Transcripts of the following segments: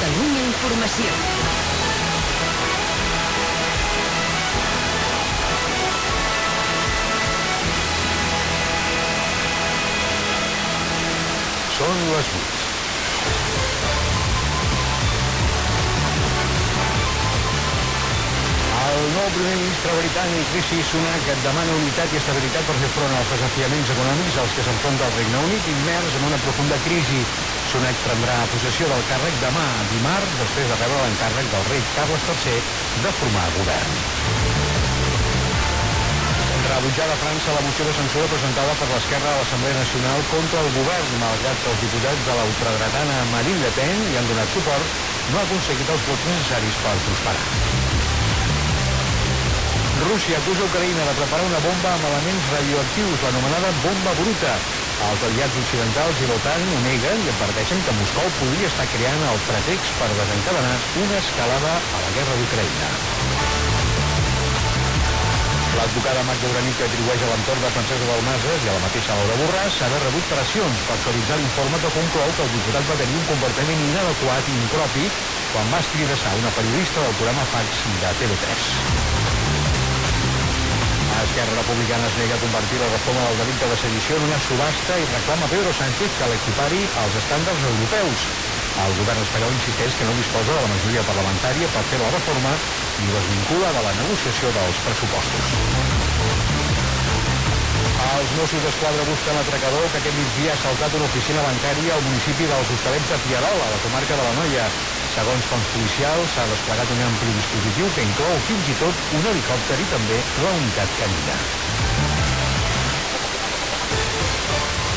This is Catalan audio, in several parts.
Catalunya Informació. Són les 8. El primer ministre britànic Rishi Sunak demana unitat i estabilitat per fer front als desafiaments econòmics als que s'enfronta el Regne Unit immers en una profunda crisi. Sunak prendrà possessió del càrrec demà, dimarts, després de rebre l'encàrrec del rei Carles III de formar govern. Rebutjada a França la moció de censura presentada per l'esquerra a l'Assemblea Nacional contra el govern, malgrat que els diputats de l'ultradretana Marine Le Pen hi han donat suport, no ha aconseguit els vots necessaris per prosperar. Rússia acusa Ucraïna de preparar una bomba amb elements radioactius, l'anomenada bomba bruta. Els aliats occidentals i l'OTAN ho neguen i adverteixen que Moscou podria estar creant el pretext per desencadenar una escalada a la guerra d'Ucraïna. L'advocada Magda Urani que atribueix a l'entorn de Francesc Balmases i a la mateixa Laura Borràs s'ha de rebut pressions per suavitzar l'informe que conclou que el diputat va tenir un comportament inadequat i impropi quan va escridassar una periodista del programa Fax de TV3. Esquerra Republicana es nega a convertir la reforma del delicte de sedició en una subhasta i reclama a Pedro Sánchez que l'equipari als estàndards europeus. El govern espanyol insisteix que no disposa de la majoria parlamentària per fer la reforma i desvincula de la negociació dels pressupostos. Els Mossos d'Esquadra busquen l'atracador que aquest migdia ha saltat una oficina bancària al municipi dels Hostalets de Figuerola, a la comarca de la Noia. Segons fonts policials, s'ha desplegat un ampli dispositiu que inclou fins i tot un helicòpter i també la unitat canina.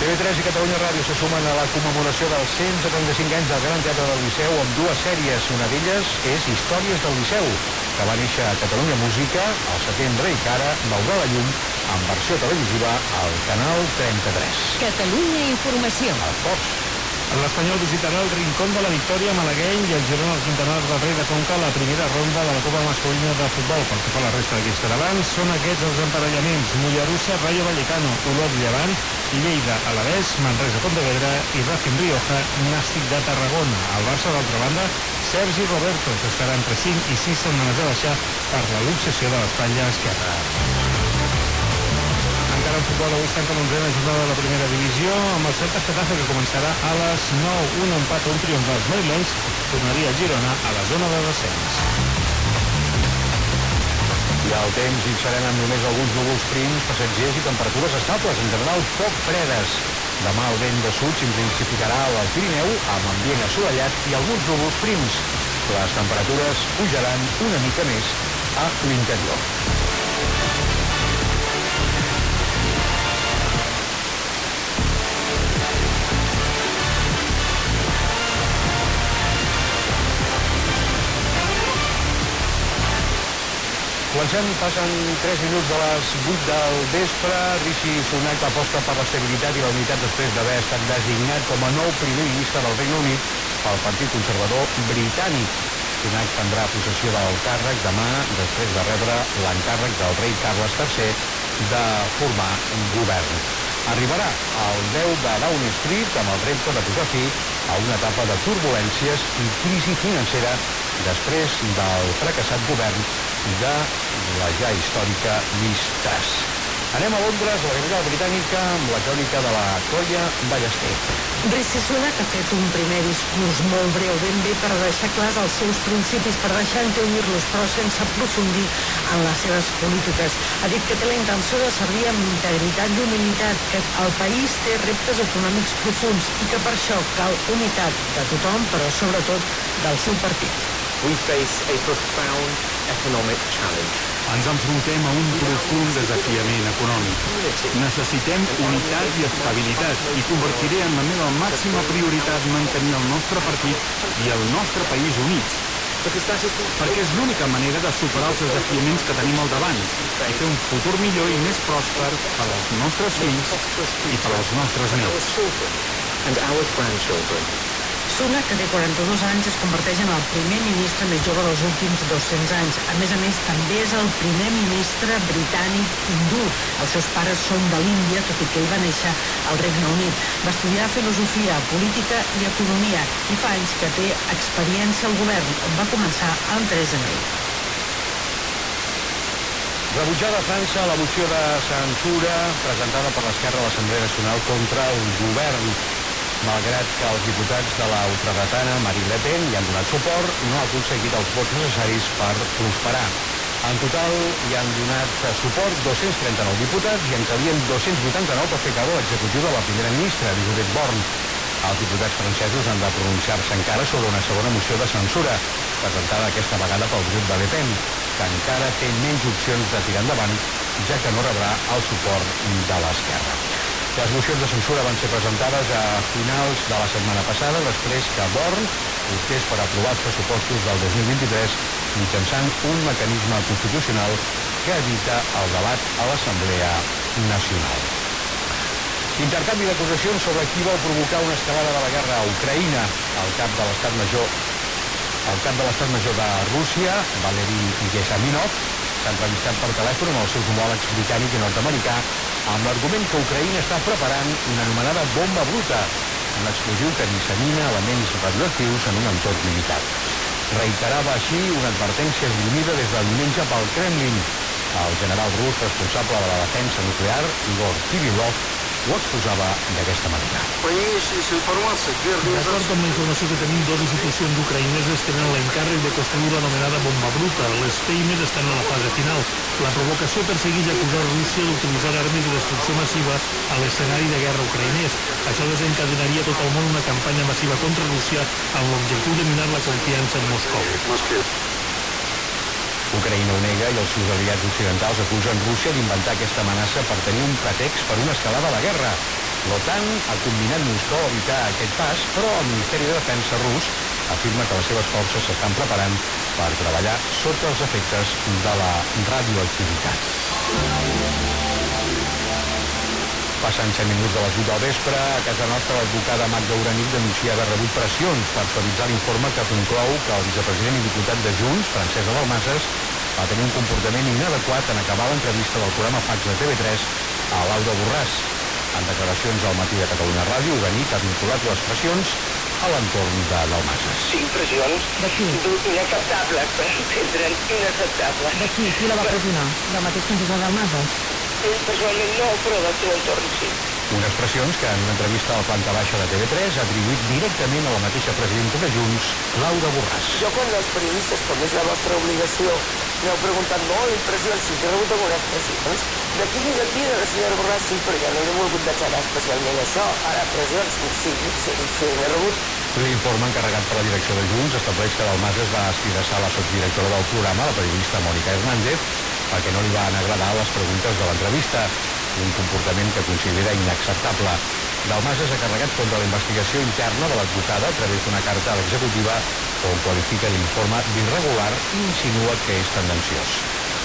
TV3 i Catalunya Ràdio se sumen a la commemoració dels 175 anys del Gran Teatre del Liceu amb dues sèries. Una d'elles és Històries del Liceu, que va néixer a Catalunya Música al setembre i que ara veurà la llum en versió televisiva al Canal 33. Catalunya Informació. Esports. L'Espanyol visitarà el Rincón de la Victòria Malagueny i el Girona al Quintanar del Rei de Conca la primera ronda de la Copa Masculina de Futbol. Pel que fa a la resta d'equips catalans, són aquests els emparellaments. Mollerussa, Rayo Vallecano, Olot Llevant, Lleida, Alavés, Manresa, Pontevedra i Racing Rioja, Nàstic de Tarragona. Al Barça, d'altra banda, Sergi Roberto, que estarà entre 5 i 6 setmanes de baixar per la luxació de l'espatlla esquerra. En futbol avui tanca l'onzena jornada de la primera divisió amb el Celta Getafe que començarà a les 9. Un empat un triomf dels madrilenys tornaria a Girona a la zona de descens. I el temps hi serem amb només alguns núvols prims, passatgers i temperatures estables, en general poc fredes. Demà el vent de sud s'intensificarà al Pirineu amb ambient assolellat i alguns núvols prims. Les temperatures pujaran una mica més a l'interior. Comencem, passen 3 minuts de les 8 del vespre. Rishi Sunak aposta per l'estabilitat i la unitat després d'haver estat designat com a nou primer ministre del Regne Unit pel Partit Conservador Britànic. Sunak prendrà possessió del càrrec demà després de rebre l'encàrrec del rei Carles III de formar un govern. Arribarà al 10 de Downing Street amb el repte de posar fi a una etapa de turbulències i crisi financera després del fracassat govern de la ja històrica Liz Truss. Anem a Londres, a la capital britànica, amb la crònica de la Colla Ballester. Rishi Sunak ha fet un primer discurs molt breu, ben bé per deixar clars els seus principis, per deixar intuir-los, però sense aprofundir en les seves polítiques. Ha dit que té la intenció de servir amb integritat i humilitat, que el país té reptes econòmics profuns i que per això cal unitat de tothom, però sobretot del seu partit. We face a profound economic challenge. Ens enfrontem a un profund desafiament econòmic. Necessitem unitat i estabilitat i convertiré en la meva màxima prioritat mantenir el nostre partit i el nostre país units. Perquè és l'única manera de superar els desafiaments que tenim al davant i fer un futur millor i més pròsper per als nostres fills i per als nostres nets. and our grandchildren. Sunak, que té 42 anys, es converteix en el primer ministre més jove dels últims 200 anys. A més a més, també és el primer ministre britànic hindú. Els seus pares són de l'Índia, tot i que ell va néixer al Regne Unit. Va estudiar filosofia, política i economia i fa anys que té experiència al govern, on va començar amb Theresa May. Rebutjada a França la moció de censura presentada per l'Esquerra a l'Assemblea Nacional contra el govern. Malgrat que els diputats de la ultradretana Marine Le Pen hi han donat suport, no ha aconseguit els vots necessaris per prosperar. En total hi han donat suport 239 diputats i en calien 289 per fer cabo l'executiu de la primera ministra, Elisabeth Borne. Els diputats francesos han de pronunciar-se encara sobre una segona moció de censura, presentada aquesta vegada pel grup de Le Pen, que encara té menys opcions de tirar endavant, ja que no rebrà el suport de l'esquerra. Les mocions de censura van ser presentades a finals de la setmana passada, després que Born optés per aprovar els pressupostos del 2023 mitjançant un mecanisme constitucional que evita el debat a l'Assemblea Nacional. Intercanvi d'acusacions sobre qui vol provocar una escalada de la guerra a Ucraïna. El cap de l'estat major el cap de l'estat major de Rússia, Valery Geshaminov, s'ha entrevistat per telèfon amb els seus homòlegs britànic i nord-americà amb l'argument que Ucraïna està preparant una anomenada bomba bruta, un explosiu que dissemina elements radioactius en un entorn limitat. Reiterava així una advertència esgrimida des del diumenge pel Kremlin. El general rus responsable de la defensa nuclear, Igor Kirillov, ho exposava d'aquesta manera. D'acord amb la informació que tenim, dues institucions ucraïneses tenen l'encàrrec de construir l'anomenada bomba bruta. Les feines estan a la fase final. La provocació persegueix acusar Rússia d'utilitzar armes de destrucció massiva a l'escenari de guerra ucraïnès. Això desencadenaria tot el món una campanya massiva contra Rússia amb l'objectiu de minar la confiança en Moscou. Ucraïna ho nega i els seus aliats occidentals acusen Rússia d'inventar aquesta amenaça per tenir un pretext per una escalada a la guerra. L'OTAN ha combinat Moscou a evitar aquest pas, però el Ministeri de Defensa rus afirma que les seves forces s'estan preparant per treballar sota els efectes de la radioactivitat. Passant 100 minuts de les 8 del vespre, a casa nostra l'advocada Magda Uranic denuncia haver rebut pressions per suavitzar l'informe que conclou que el vicepresident i diputat de Junts, Francesc de Dalmases, va tenir un comportament inadequat en acabar l'entrevista del programa Fax de TV3 a Laura Borràs. En declaracions al matí de Catalunya Ràdio, Uranic ha vinculat les pressions a l'entorn de Dalmases. Cinc pressions De qui? inacceptables, per entendre'n, inacceptables. De qui? Qui la va pressionar? Del mateix Francesc Dalmases? Ell personalment no, però del seu entorn sí. Unes pressions que en una entrevista a la planta baixa de TV3 ha atribuït directament a la mateixa presidenta de Junts, Laura Borràs. Jo quan els periodistes, com és la vostra obligació, m'heu preguntat molt impressions, que he rebut algunes pressions. D'aquí i d'aquí de la senyora Borràs sí, perquè no he volgut declarar especialment això. Ara, pressions, sí, sí, sí, n'he rebut. L'informe encarregat per la direcció de Junts estableix que Dalmases va escridassar la sotsdirectora del programa, la periodista Mònica Hernández, perquè no li van agradar les preguntes de l'entrevista, un comportament que considera inacceptable. Dalmases ha carregat contra la investigació interna de l'advocada a través d'una carta a l'executiva on qualifica l'informe d'irregular i insinua que és tendenciós.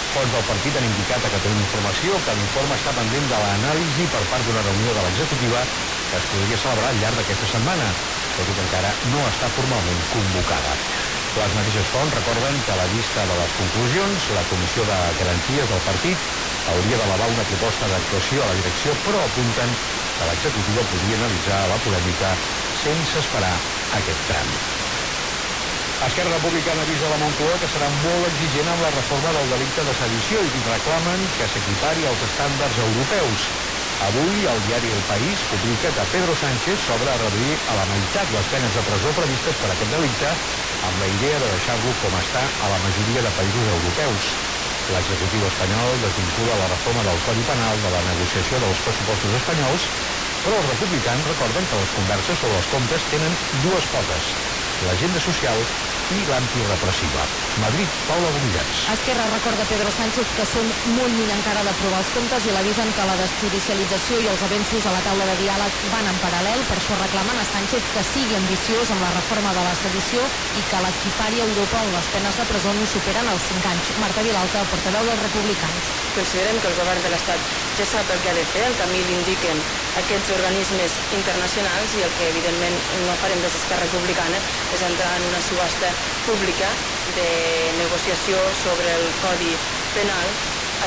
Fonts del partit han indicat a Catalunya Informació que l'informe està pendent de l'anàlisi per part d'una reunió de l'executiva que es podria celebrar al llarg d'aquesta setmana, tot i que encara no està formalment convocada. Les mateixes fonts recorden que a la vista de les conclusions, la Comissió de Garanties del partit hauria d'elevar una proposta d'actuació a la direcció, però apunten que l'executiva podria analitzar la polèmica sense esperar aquest tràmit. Esquerra Republicana avisa la Moncloa que serà molt exigent amb la reforma del delicte de sedició i reclamen que s'equipari als estàndards europeus. Avui el diari El País publica que Pedro Sánchez s'obre a reduir a la meitat les penes de presó previstes per aquest delicte amb la idea de deixar-lo com està a la majoria de països europeus. L'executiu espanyol desvincula la reforma del Codi Penal de la negociació dels pressupostos espanyols, però els republicans recorden que les converses sobre els comptes tenen dues potes, l'agenda social i l'antirepressiva. Madrid, Paula Boligens. Esquerra recorda Pedro Sánchez que són molt lluny encara d'aprovar els comptes i l'avisen que la desjudicialització i els avenços a la taula de diàleg van en paral·lel. Per això reclamen a Sánchez que sigui ambiciós amb la reforma de la sedició i que l'equipari a Europa on les penes de presó no superen els 5 anys. Marta Vilalta, portaveu dels republicans. Considerem que el govern de l'Estat ja sap el que ha de fer, el camí l'indiquen aquests organismes internacionals i el que evidentment no farem des d'Esquerra Republicana és entrar en una subhasta pública de negociació sobre el Codi Penal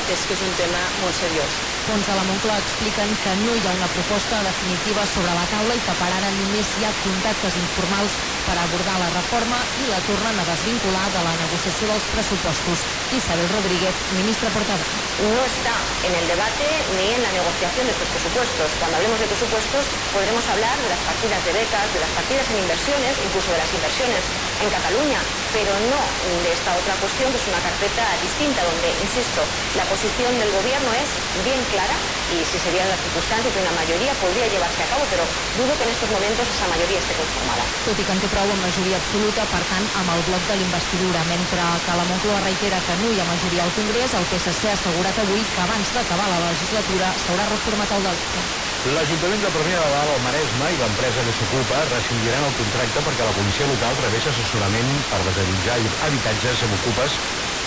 atès que és un tema molt seriós. Fons de la Moncloa expliquen que no hi ha una proposta definitiva sobre la taula i que per ara només hi ha contactes informals abordar la reforma i la tornen a desvincular de la negociació dels pressupostos. Isabel Rodríguez, ministra portaveu. No está en el debate ni en la negociación de estos presupuestos. Cuando hablemos de presupuestos podremos hablar de las partidas de becas, de las partidas en inversiones, incluso de las inversiones en Cataluña, pero no de esta otra cuestión que es una carpeta distinta donde, insisto, la posición del gobierno es bien clara y si se dieran las circunstancias una mayoría podría llevarse a cabo, pero dudo que en estos momentos esa mayoría esté conformada. Tot i que en té prou amb majoria absoluta, per tant, amb el bloc de l'investidura. Mentre que la Moncloa reitera que no hi ha majoria al Congrés, el PSC ha assegurat avui que abans d'acabar la legislatura s'haurà reformat el delicte. L'Ajuntament de Premià de Dalt, el Maresme i l'empresa que s'ocupa rescindiran el contracte perquè la policia local rebés assessorament per desallotjar habitatges amb ocupes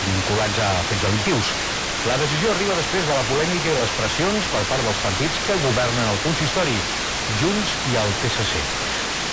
vinculats a fets delictius. La decisió arriba després de la polèmica i les pressions per part dels partits que governen el consistori, Junts i el PSC.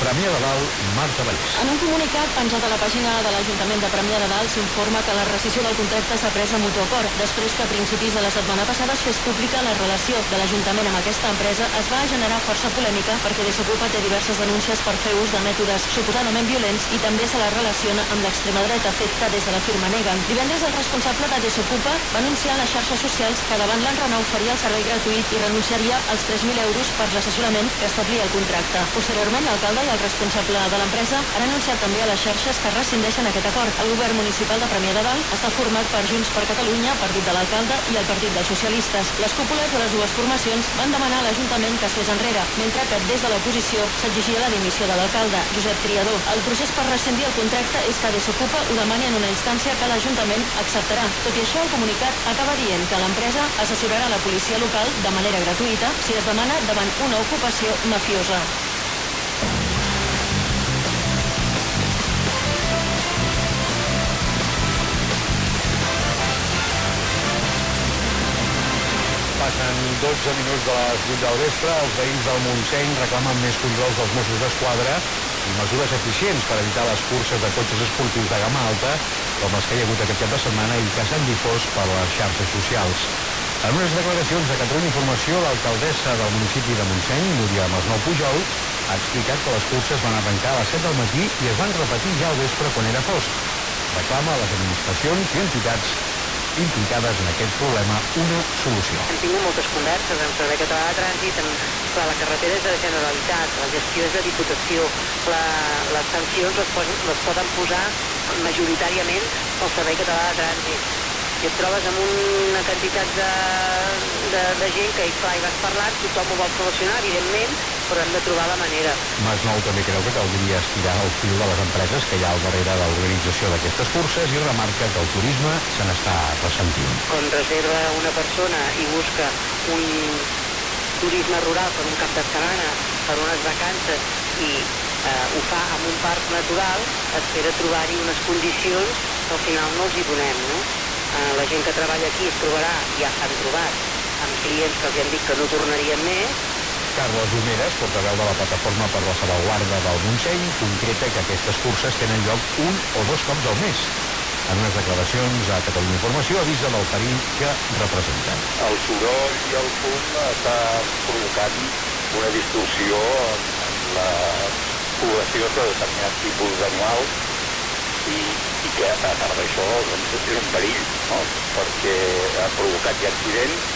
Premià de Dalt, Marta Vallès. En un comunicat penjat a la pàgina de l'Ajuntament de Premià de Dalt s'informa que la rescisió del contracte s'ha pres a mutu acord. Després que a principis de la setmana passada es fes pública la relació de l'Ajuntament amb aquesta empresa, es va generar força polèmica perquè Desocupa té diverses denúncies per fer ús de mètodes suposadament violents i també se la relaciona amb l'extrema dreta, fet que des de la firma neguen. Divendres el responsable de Desocupa va anunciar a les xarxes socials que davant l'enrenou faria el servei gratuït i renunciaria als 3.000 euros per l'assessorament que establia el contracte. Posteriorment, l'alcalde i el responsable de l'empresa han anunciat també a les xarxes que rescindeixen aquest acord. El govern municipal de Premià de Dalt està format per Junts per Catalunya, Partit de l'Alcalde i el Partit dels Socialistes. Les cúpules de les dues formacions van demanar a l'Ajuntament que es fes enrere, mentre que des de l'oposició s'exigia la dimissió de l'alcalde, Josep Triador. El procés per rescindir el contracte és que Desocupa ho demani en una instància que l'Ajuntament acceptarà. Tot i això, el comunicat acaba dient que l'empresa assessorarà la policia local de manera gratuïta si es demana davant una ocupació mafiosa. Passen 12 minuts de les 8 del vespre. Els veïns del Montseny reclamen més controls dels Mossos d'Esquadra i mesures eficients per evitar les curses de cotxes esportius de gamma alta, com les que hi ha hagut aquest cap de setmana i que s'han difós per les xarxes socials. En unes declaracions de Catalunya Informació, l'alcaldessa del municipi de Montseny, Núria Masnou Pujol, ha explicat que les curses van arrencar a les 7 del matí i es van repetir ja al vespre quan era fosc. Reclama a les administracions i entitats implicades en aquest problema una solució. Hem tingut moltes converses amb el Servei Català de Trànsit, amb, clar, la carretera és de Generalitat, la gestió és de Diputació, la, les sancions les, posen, les poden posar majoritàriament pel Servei Català de Trànsit i et trobes amb una quantitat de, de, de gent que, clar, hi vas parlant, tothom ho vol solucionar, evidentment, però hem de trobar la manera. Masnou també creu que caldria estirar el fil de les empreses que hi ha al darrere de l'organització d'aquestes curses i remarca que el turisme se n'està ressentint. Quan reserva una persona i busca un turisme rural per un cap de setmana, per unes vacances i eh, ho fa en un parc natural, espera trobar-hi unes condicions que al final no els hi donem, no? Eh, la gent que treballa aquí es trobarà, ja s'han trobat, amb clients que els han dit que no tornarien més. Carles Homeres, portaveu de la Plataforma per la Salvaguarda del Montseny, concreta que aquestes curses tenen lloc un o dos cops al mes. En unes declaracions a Catalunya Informació avisa del perill que representen. El soroll i el fum està provocant una distorsió en la població de determinats tipus d'animals i, i que a part d'això doncs, és un perill, no? perquè ha provocat ja accidents,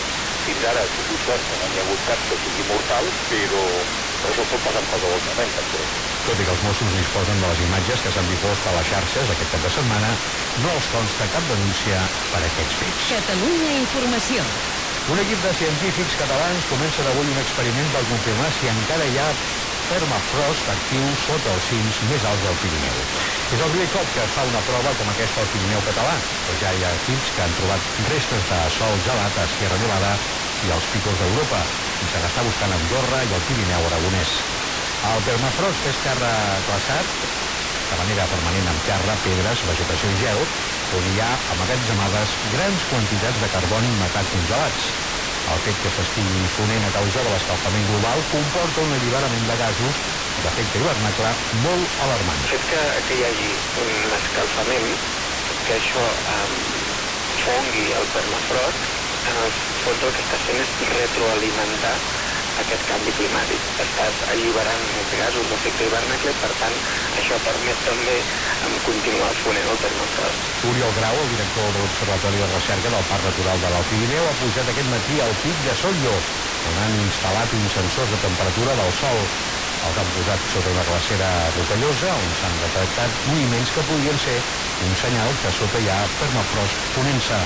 fins ara ha sigut sort que no hi ha hagut cap que sigui mortal, però, però això pot passar en qualsevol moment, també. Tot i que els Mossos disposen de les imatges que s'han difost a les xarxes aquest cap de setmana, no els consta cap denúncia per aquests fets. Catalunya Informació. Un equip de científics catalans comença d'avui un experiment per confirmar si encara hi ha permafrost actiu sota els cims més alts del Pirineu. És el primer cop que es fa una prova com aquesta al Pirineu català, però ja hi ha equips que han trobat restes de sol gelat a Sierra Nevada i als picos d'Europa, i se n'està buscant a Andorra i al Pirineu aragonès. El permafrost és terra glaçat, de manera permanent amb terra, pedres, vegetació i gel, on hi ha amagatzemades grans quantitats de carboni i metà congelats. El fet que s'estigui fonent a causa de l'escalfament global comporta un alliberament de gasos d'efecte hivernacle molt alarmant. El fet que, que hi hagi un escalfament, que això um, fongui el permafrost, en el fons el que està fent és retroalimentar aquest canvi climàtic. Estàs alliberant més gasos d'efecte hivernacle per tant, això permet també continuar fonent el permafrost. Oriol Grau, el director de l'Observatori de Recerca del Parc Natural de l'Alt Pirineu, ha pujat aquest matí al pic de Sollo, on han instal·lat uns sensors de temperatura del sol. Els han posat sota una glacera rocallosa, on s'han detectat moviments que podrien ser un senyal que sota hi ha permafrost fonent-se.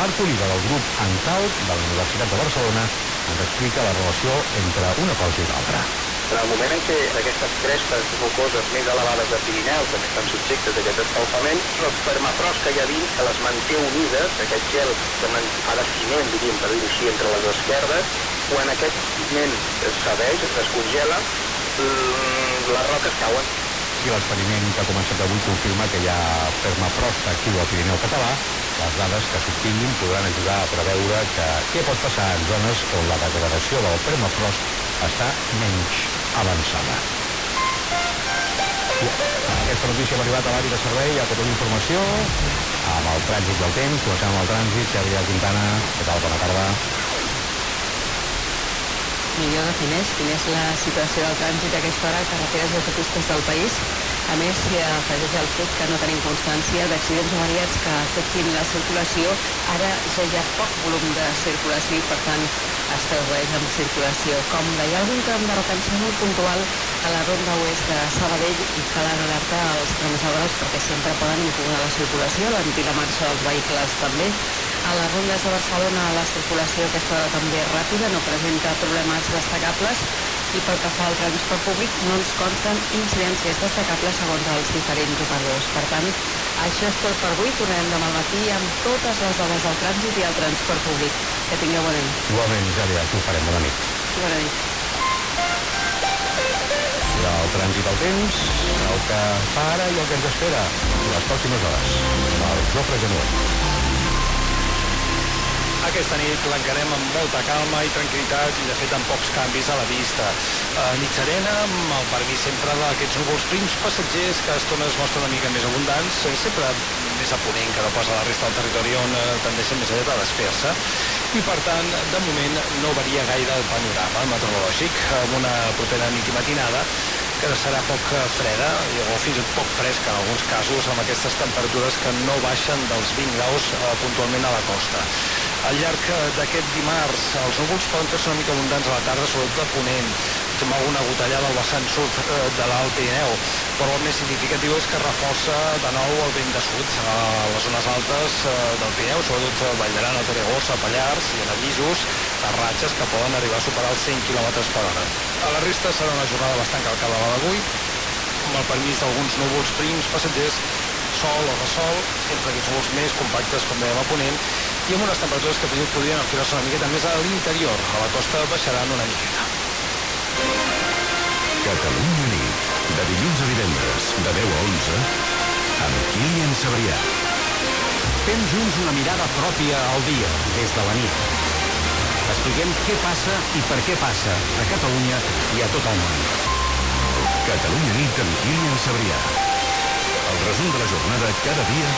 Marc Oliva, del grup ANCALT, de la Universitat de Barcelona, ens explica la relació entre una cosa i l'altra. En el moment en què aquestes crestes rocoses més elevades de Pirineu també estan subjectes a aquest escalfament, el permafrost que hi ha dins, que les manté unides, aquest gel que fa de ciment, diríem, per dir-ho així, entre les esquerdes, quan aquest ciment cedeix, es descongela, les roques cauen. I l'experiment que ha començat avui confirma que hi ha permafrost actiu al Pirineu català. Les dades que s'obtinguin podran ajudar a preveure que què pot passar en zones on la degradació del permafrost està menys avançada. Aquesta notícia ha arribat a l'àrea de servei, a tota la informació, amb el trànsit del temps, comencem amb el trànsit, Xavier Quintana, què tal, bona tarda? millor defineix quina és la situació del trànsit a aquesta hora carreteres i autopistes del país. A més, s'hi afegeix el fet que no tenim constància d'accidents variats que afectin la circulació. Ara ja hi ha poc volum de circulació i, per tant, es tradueix en circulació. Com deia algun tram de retenció molt puntual a la ronda oest de Sabadell i cal alertar als transadors perquè sempre poden incloure la circulació, l'alentir la marxa dels vehicles també. A les rondes de Barcelona la circulació aquesta també ràpida, no presenta problemes destacables i pel que fa al transport públic no ens consten incidències destacables segons els diferents operadors. Per tant, això és tot per avui. Tornem demà al matí amb totes les dades del trànsit i el transport públic. Que tingueu bona nit. Igualment, Jàlia, ho farem. Bona nit. Bona nit. El trànsit al temps, el que fa ara i el que ens espera les pròximes hores. El Jofre Genuet. Aquesta nit l'encarem amb molta calma i tranquil·litat i, de fet, amb pocs canvis a la vista. Uh, nit serena, amb el permís sempre d'aquests núvols prims passatgers que a estones es mostren una mica més abundants, eh, sempre més a ponent que no pas a la resta del territori on uh, tendeixen més aviat a desfer-se. I, per tant, de moment no varia gaire el panorama meteorològic, amb una propera nit i matinada que serà poc freda o fins i tot poc fresca en alguns casos amb aquestes temperatures que no baixen dels 20 graus eh, puntualment a la costa. Al llarg d'aquest dimarts els núvols poden fer-se una mica abundants a la tarda, sobretot a Ponent, amb alguna gotellada al vessant sud eh, de l'Alt Pirineu, però el més significatiu és que reforça de nou el vent de sud a les zones altes eh, del Pirineu, sobretot a Valldaran, a Torregossa, a Pallars i en avisos de ratxes que poden arribar a superar els 100 km per hora. A la resta serà una jornada bastant calcada la d'avui, amb el permís d'alguns núvols prims passatgers sol o ressol, sempre aquests núvols més compactes, com dèiem, a Ponent, i amb unes temperatures que fins podrien enfilar-se una miqueta més a l'interior. A la costa baixaran una miqueta. Catalunya nit, de dilluns a divendres, de 10 a 11, amb Kilian Sabrià. Fem junts una mirada pròpia al dia, des de la nit. Expliquem què passa i per què passa a Catalunya i a tot el món. Catalunya nit amb Kilian Sabrià. El resum de la jornada cada dia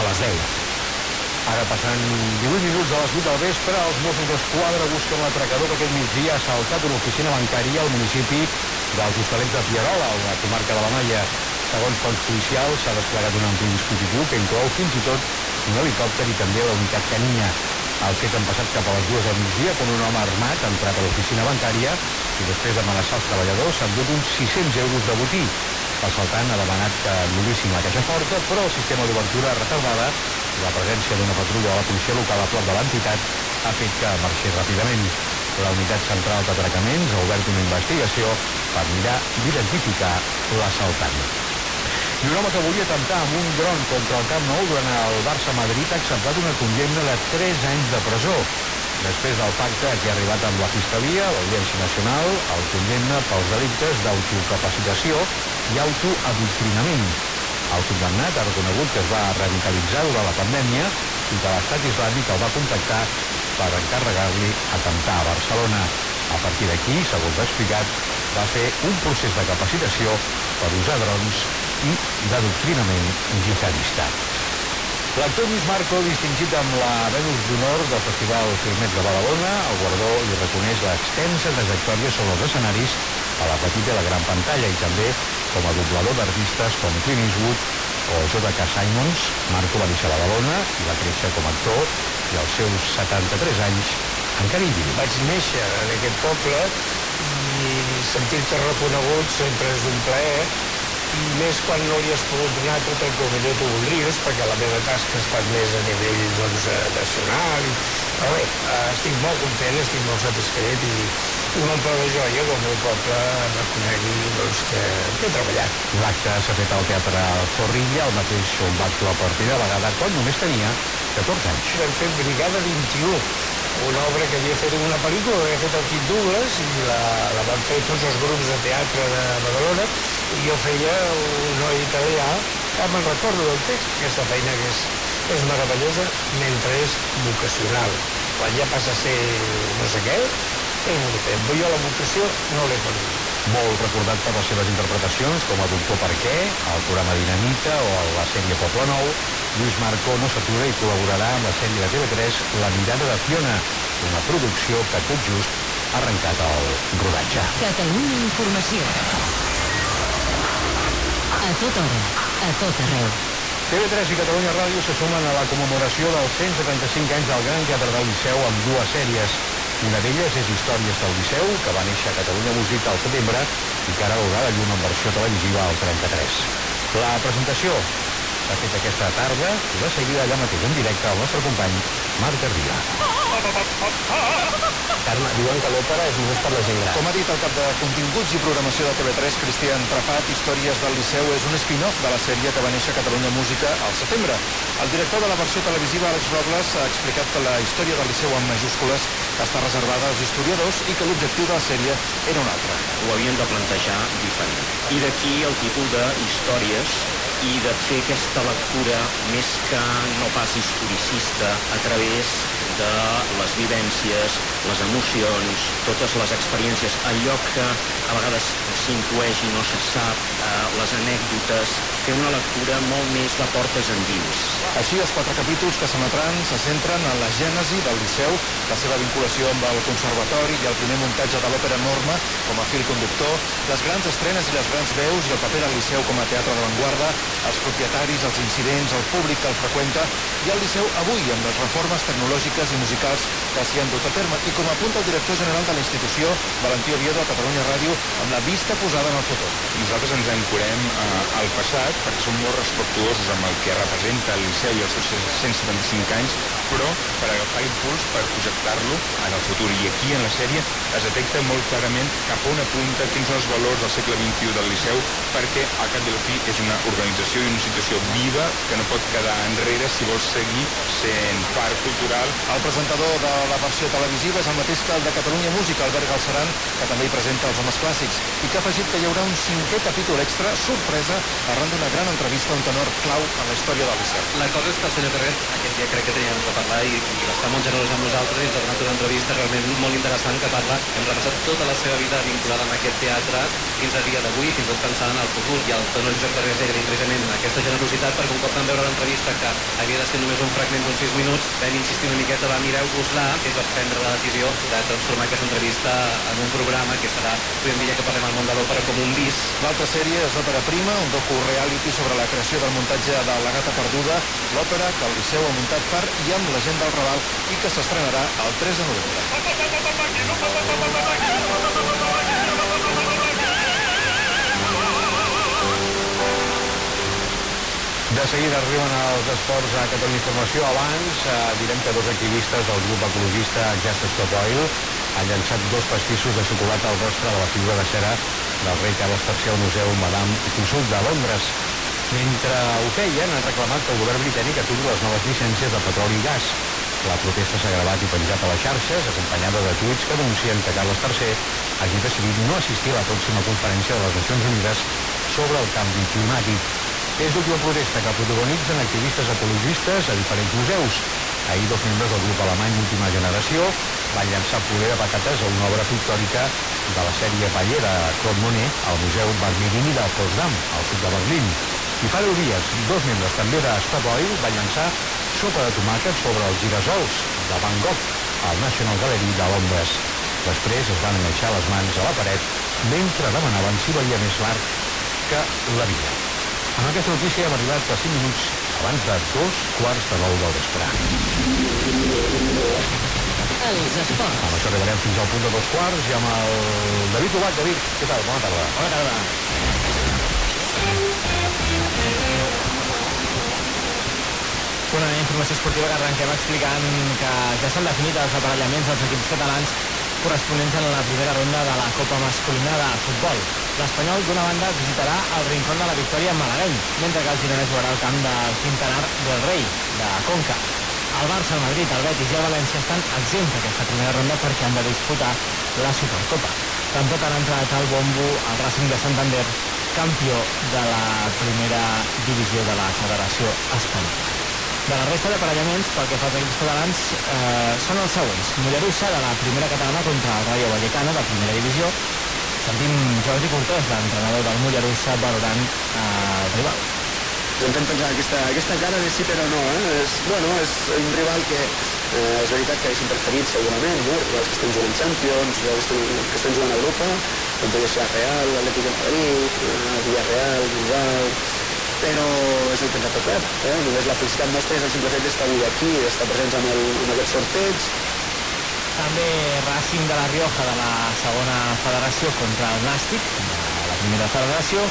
a les 10. Ara passant 18 minuts de les 8 del vespre, els Mossos d'Esquadra busquen l'atracador que aquest migdia ha saltat una oficina bancària al municipi dels Hostalets de Pierola, a la comarca de la Noia. Segons fons policials, s'ha desplegat un ampli dispositiu que inclou fins i tot un helicòpter i també la unitat canina. El fet han passat cap a les dues del migdia quan un home armat ha entrat a l'oficina bancària i després d'amenaçar els treballadors s'han dut uns 600 euros de botí. L'assaltant ha demanat que anul·lissin la caixa forta, però el sistema d'obertura retardada i la presència d'una patrulla de la policia local a prop de l'entitat ha fet que marxés ràpidament. La unitat central d'atracaments ha obert una investigació per mirar d'identificar l'assaltant. I un home que volia atemptar amb un dron contra el Camp Nou durant el Barça-Madrid ha acceptat una condemna de 3 anys de presó. Després del pacte que ha arribat amb la Fiscalia, l'Audiència Nacional el condemna pels delictes d'autocapacitació i autoadoctrinament. El condemnat ha reconegut que es va radicalitzar durant la pandèmia i que l'estat islàmic el va contactar per encarregar-li atemptar a Barcelona. A partir d'aquí, segons ha explicat, va fer un procés de capacitació per usar drons i d'adoctrinament jihadista. L'actor Lluís Marco, distingit amb la Venus d'Honor del Festival Filmets de Badalona, el guardó li reconeix l'extensa trajectòria sobre els escenaris a la petita i la gran pantalla i també com a doblador d'artistes com Clint Eastwood o J.K. Simons. Marco va néixer a Badalona i va créixer com a actor i als seus 73 anys encara hi viu. Vaig néixer en aquest poble i sentir-te reconegut sempre és un plaer i més quan no li has pogut donar tot el que millor tu voldries, perquè la meva tasca ha estat més a nivell doncs, eh, nacional. I... Però bé, eh, estic molt content, estic molt satisfet i, i m'omple de joia que el meu poble reconegui doncs, que, que he treballat. L'acte s'ha fet al Teatre Zorrilla, el mateix on va actuar per primera vegada quan només tenia 14 anys. Vam fer Brigada 21, una obra que havia fet una pel·lícula, havia fet el Kit Douglas i la, la van fer tots els grups de teatre de Badalona i jo feia un noi italià que me'n recordo del text, aquesta feina que és, és meravellosa mentre és vocacional. Quan ja passa a ser no sé què, és molt diferent. Jo la vocació no l'he perdut. Molt recordat per les seves interpretacions com a Doctor Per què, al programa Dinamita o a la sèrie Poble Nou, Lluís Marcó no s'atura i col·laborarà amb la sèrie de TV3 La mirada de Fiona, una producció que tot just ha arrencat el rodatge. Catalunya Informació. A tota hora, a tot arreu. TV3 i Catalunya Ràdio se sumen a la commemoració dels 175 anys del Gran Teatre del Liceu amb dues sèries. Una d'elles és Històries del Liceu, que va néixer a Catalunya Música al setembre i que ara veurà la llum en versió televisiva al 33. La presentació s'ha fet aquesta tarda i de seguida allà mateix en directe el nostre company Marc Garriga. Carme, diuen que l'òpera és només per la gent gran. Com ha dit el cap de continguts i programació de TV3, Cristian Trapat, Històries del Liceu és un spin-off de la sèrie que va néixer a Catalunya Música al setembre. El director de la versió televisiva, Àlex Robles, ha explicat que la història del Liceu en majúscules està reservada als historiadors i que l'objectiu de la sèrie era un altre. Ho havien de plantejar diferent. I d'aquí el títol de Històries i de fer aquesta lectura més que no pas historicista a través de les vivències, les emocions, totes les experiències, allò que a vegades s'intueix i no se sap, eh, les anècdotes, fer una lectura molt més de portes endins. Així, els quatre capítols que s'emetran se centren en la gènesi del Liceu, la seva vinculació amb el Conservatori i el primer muntatge de l'òpera Norma com a fil conductor, les grans estrenes i les grans veus i el paper del Liceu com a teatre d'avantguarda, els propietaris, els incidents, el públic que el freqüenta i el Liceu avui amb les reformes tecnològiques i musicals que s'hi han dut a terme i com apunta el director general de la institució, Valentí Oviedo, a Catalunya Ràdio, amb la vista posada en el futur. Nosaltres ens ancorem eh, al passat perquè som molt respectuosos amb el que representa el Liceu i els seus 175 anys, però per agafar impuls, per projectar-lo en el futur. I aquí, en la sèrie, es detecta molt clarament cap on apunta, quins són els valors del segle XXI del Liceu, perquè, al cap de la fi, és una organització i una institució viva que no pot quedar enrere si vol seguir sent part cultural. El presentador de la versió televisiva és el mateix que el de Catalunya Música, Albert Galceran, que també hi presenta els homes clàssics, i que ha afegit que hi haurà un cinquè capítol extra, sorpresa, arran d'una gran entrevista a un tenor clau en la història del Liceu. La cosa és que el senyor Ferret, aquest dia crec que teníem que parlar i, i estar molt generós amb nosaltres i ens ha donat una entrevista realment molt interessant que parla, hem repassat tota la seva vida vinculada amb aquest teatre fins a dia d'avui, fins tot pensant en el futur. I el tenor Joc Ferret agraïm precisament aquesta generositat perquè un cop vam veure l'entrevista que havia de ser només un fragment d'uns 6 minuts, vam insistir una miqueta, va mireu-vos-la, que es va prendre la decisió de transformar aquesta entrevista en un programa que serà, podem dir ja que parlem al món de l'òpera com un bis. L'altra sèrie és l'òpera prima, un docu-reality sobre la creació del muntatge de La gata perduda, l'òpera que el Liceu ha muntat per i amb la gent del Raval i que s'estrenarà el 3 de novembre. De seguida arriben els esports a Catalunya Informació. Abans eh, direm que dos activistes del grup ecologista Just Stop Oil ha llançat dos pastissos de xocolata al rostre de la figura de cera del rei Carles III al Museu Madame Tussauds de Londres. Mentre ho feien, han reclamat que el govern britànic aturi les noves llicències de petroli i gas. La protesta s'ha gravat i penjat a les xarxes, acompanyada de tuits que denuncien que Carles III hagi decidit no assistir a la pròxima conferència de les Nacions Unides sobre el canvi climàtic. És l'última protesta que protagonitzen activistes ecologistes a diferents museus. Ahir dos membres del grup alemany Última Generació van llançar poder de patates a una obra pictòrica de la sèrie Paller de Claude Monet al Museu Barberini de Potsdam, al sud de Berlín. I fa 10 dies, dos membres també de Stop Oil van llançar sopa de tomàquet sobre els girasols de Van Gogh al National Gallery de Londres. Després es van enganxar les mans a la paret mentre demanaven si valia més l'art que la vida. Amb aquesta notícia hem arribat a 5 minuts abans de dos quarts de nou del vespre. Els esports. Amb això arribarem fins al punt de dos quarts i amb el David Obat. David, què tal? Bona tarda. Bona tarda. Una informació esportiva que arrenquem explicant que ja s'han definit els aparellaments dels equips catalans corresponents en la primera ronda de la Copa Masculina de Futbol. L'Espanyol, d'una banda, visitarà el rincón de la victòria malagueny, mentre que el Girona jugarà al camp del Quintanar del Rei, de Conca. El Barça, el Madrid, el Betis i el València estan exempts d'aquesta primera ronda perquè han de disputar la Supercopa. Tampoc han entrat al bombo el Racing de Santander, campió de la primera divisió de la Federació Espanyola. De la resta d'aparellaments, pel que fa als equips catalans, eh, són els següents. Mollerussa, de la primera catalana contra el Rayo Vallecano, de primera divisió. Sentim Jordi Cortés, l'entrenador del Mollerussa, valorant eh, el rival. Intentem pensar aquesta, aquesta cara de sí però no, eh? És, bueno, és un rival que eh, és veritat que haguéssim preferit segurament, no? Rivals que estan jugant Champions, rivals que estan jugant a Europa, com podria ser Real, l'Atlètic de Madrid, eh, Villarreal, Bilbao, però és el que ens ha tocat. Eh? Només la felicitat nostra és el simple fet d'estar avui aquí, d'estar presents en, el, en aquest sorteig. També Racing de la Rioja de la segona federació contra el Nàstic, de la primera federació.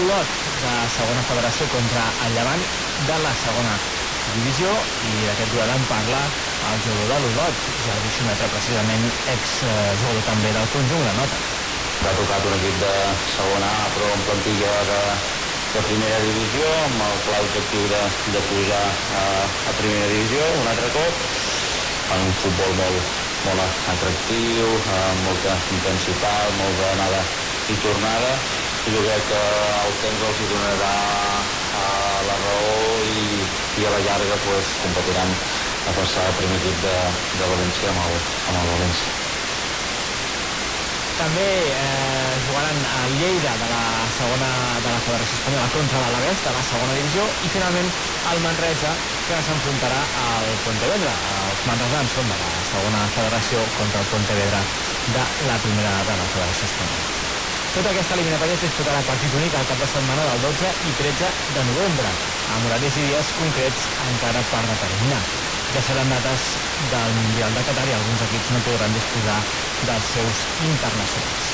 Olot de segona federació contra el Llevant de la segona divisió i d'aquest duel en parla el jugador de l'Olot, Jordi Xumetra, precisament ex-jugador també del conjunt Granota. Ha tocat un equip de segona A, però amb plantilla de, de primera divisió, amb el clar objectiu de, de pujar a, a primera divisió un altre cop, en un futbol molt, molt atractiu, amb molta intensitat, molt d'anada i tornada, i jo crec que el temps els donarà a la raó i, i a la llarga pues, competiran a passar al primer equip de, de València amb el, amb el València. També eh, jugaran a Lleida de la segona de la Federació Espanyola contra l'Alavés de la segona divisió i finalment el Manresa que s'enfrontarà al Pontevedra. Els manresans són de la segona federació contra el Pontevedra de la primera de la Federació Espanyola. Tota aquesta eliminatòria es disputarà a partit únic al cap de setmana del 12 i 13 de novembre, amb horaris i dies concrets encara per determinar. Ja seran dates del Mundial de Qatar i alguns equips no podran disposar dels seus internacionals.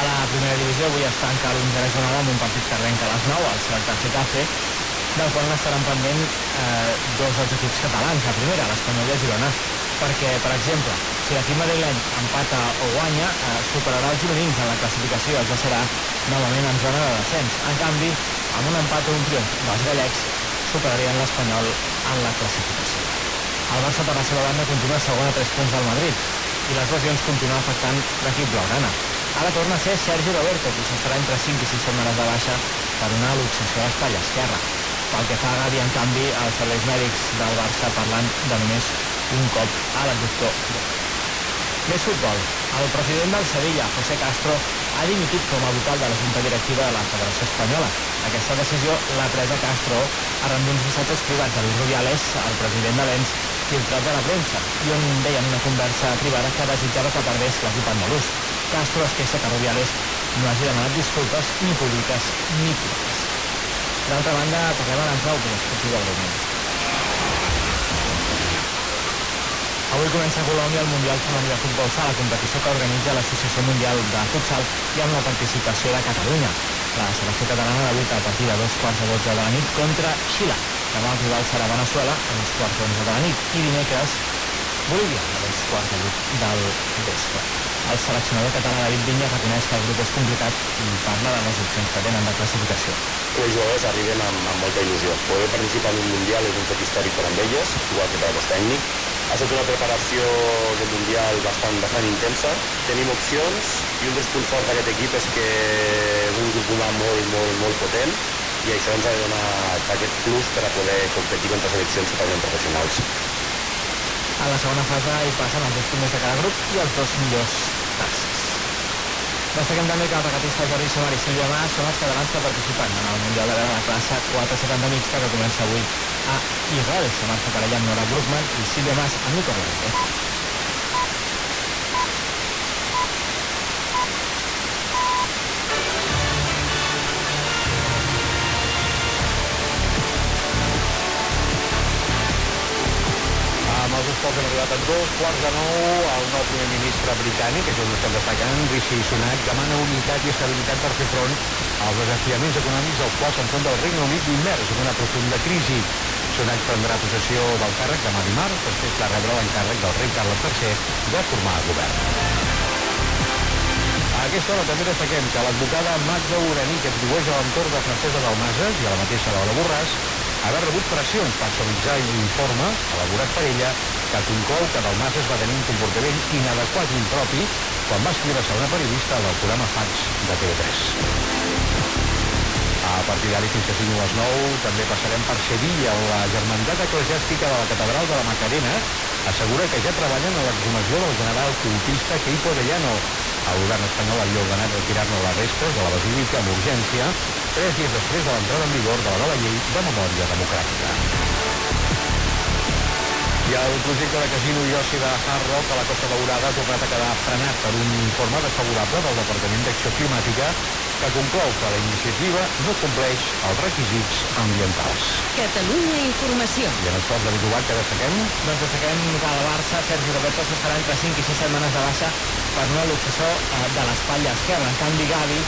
A la primera divisió avui es tanca l'onzena jornada amb un partit que arrenca a les 9 al Celta Getafe, del qual n'estaran pendent eh, dos dels equips catalans, la primera, l'Espanyol i Girona, perquè, per exemple, si l'equip madrileny empata o guanya, eh, superarà els gironins en la classificació els deixarà novament en zona de descens. En canvi, amb un empat o un triomf dels gallecs, superarien l'Espanyol en la classificació. El Barça, per la seva banda, continua segon a 3 punts del Madrid i les lesions continuen afectant l'equip blaugrana. Ara torna a ser Sergi Roberto, qui s'estarà entre 5 i 6 setmanes de baixa per una luxació a l'espatlla esquerra. Pel que fa a Gavi, en canvi, els serveis mèdics del Barça parlant de només un cop a l'adductor. Més futbol. El president del Sevilla, José Castro, ha dimitit com a vocal de la Junta Directiva de la Federació Espanyola. Aquesta decisió l'ha presa Castro arran d'uns missatges privats de Luis Rubiales, el president de l'ENS, filtrats a la premsa, i on deien una conversa privada que desitjava que perdés l'equip andalús. Castro es queixa que Rubiales no hagi demanat disculpes ni públiques ni privades. D'altra banda, parlem a l'entrau de l'esportiu del Avui comença a Colòmbia el Mundial Femení de Futbol Sala, competició que organitza l'Associació Mundial de Futsal i amb la participació de Catalunya. La selecció catalana debuta a partir de dos quarts de dotze de la nit contra Xile. Demà el rival serà Venezuela a dos quarts d'onze de la nit i dimecres Bolívia, a dos quarts de vuit del vespre. El seleccionador català David Vinya reconeix que el grup és complicat i parla de les opcions que tenen de classificació. Els jugadors arriben amb, amb molta il·lusió. Poder participar en un Mundial és un fet històric per amb elles, igual que per al tècnic. Ha estat una preparació de Mundial bastant, bastant intensa. Tenim opcions i un dels punts forts d'aquest equip és que és un grup humà molt, molt, molt potent i això ens ha de donar aquest plus per a poder competir contra seleccions totalment professionals. A la segona fase hi passen els dos primers de cada grup i els dos millors. Destaquem també que el regatista Jordi Samar i Sílvia Mas són els catalans que participen en el Mundial de la classe 470 mixta que comença avui a Israel. Samar s'aparella amb Nora Brookman i Sílvia Mas amb Nico Rodríguez. Esports hem arribat a dos quarts de nou. El nou primer ministre britànic, això que estem destacant, Rishi Sunak, demana unitat i estabilitat per fer front als desafiaments econòmics dels quals s'enfronta el Regne Unit immers en una profunda crisi. Sunak prendrà possessió del càrrec demà dimarts després de rebre l'encàrrec del rei Carles III de formar govern. A aquesta hora també destaquem que l'advocada Magda Urani, que atribueix a l'entorn de Francesa Dalmases i a la mateixa Laura Borràs, ha rebut pressions per suavitzar l'informe elaborat per ella que conclou que Dalmases va tenir un comportament inadequat i impropi quan va escriure-se una periodista del programa Fax de TV3. A partir d'ara fins que siguin les 9 també passarem per Sevilla on la Germandat Eclesiàstica de la Catedral de la Macarena assegura que ja treballen a l'exhumació del general cultista Queipo de Llano. El govern espanyol havia ordenat retirar-ne les restes de la basílica amb urgència tres dies després de l'entrada en vigor de la nova llei de memòria democràtica. I el projecte de casino i oci de Hard Rock a la Costa Daurada ha tornat a quedar frenat per un informe desfavorable del Departament d'Acció Climàtica que conclou que la iniciativa no compleix els requisits ambientals. Catalunya Informació. I en de Bitubat que destaquem? Doncs destaquem que el Barça, Sergi Roberto, s'estarà entre 5 i 6 setmanes de baixa per una luxació eh, de l'espatlla esquerra. En canvi, Gavi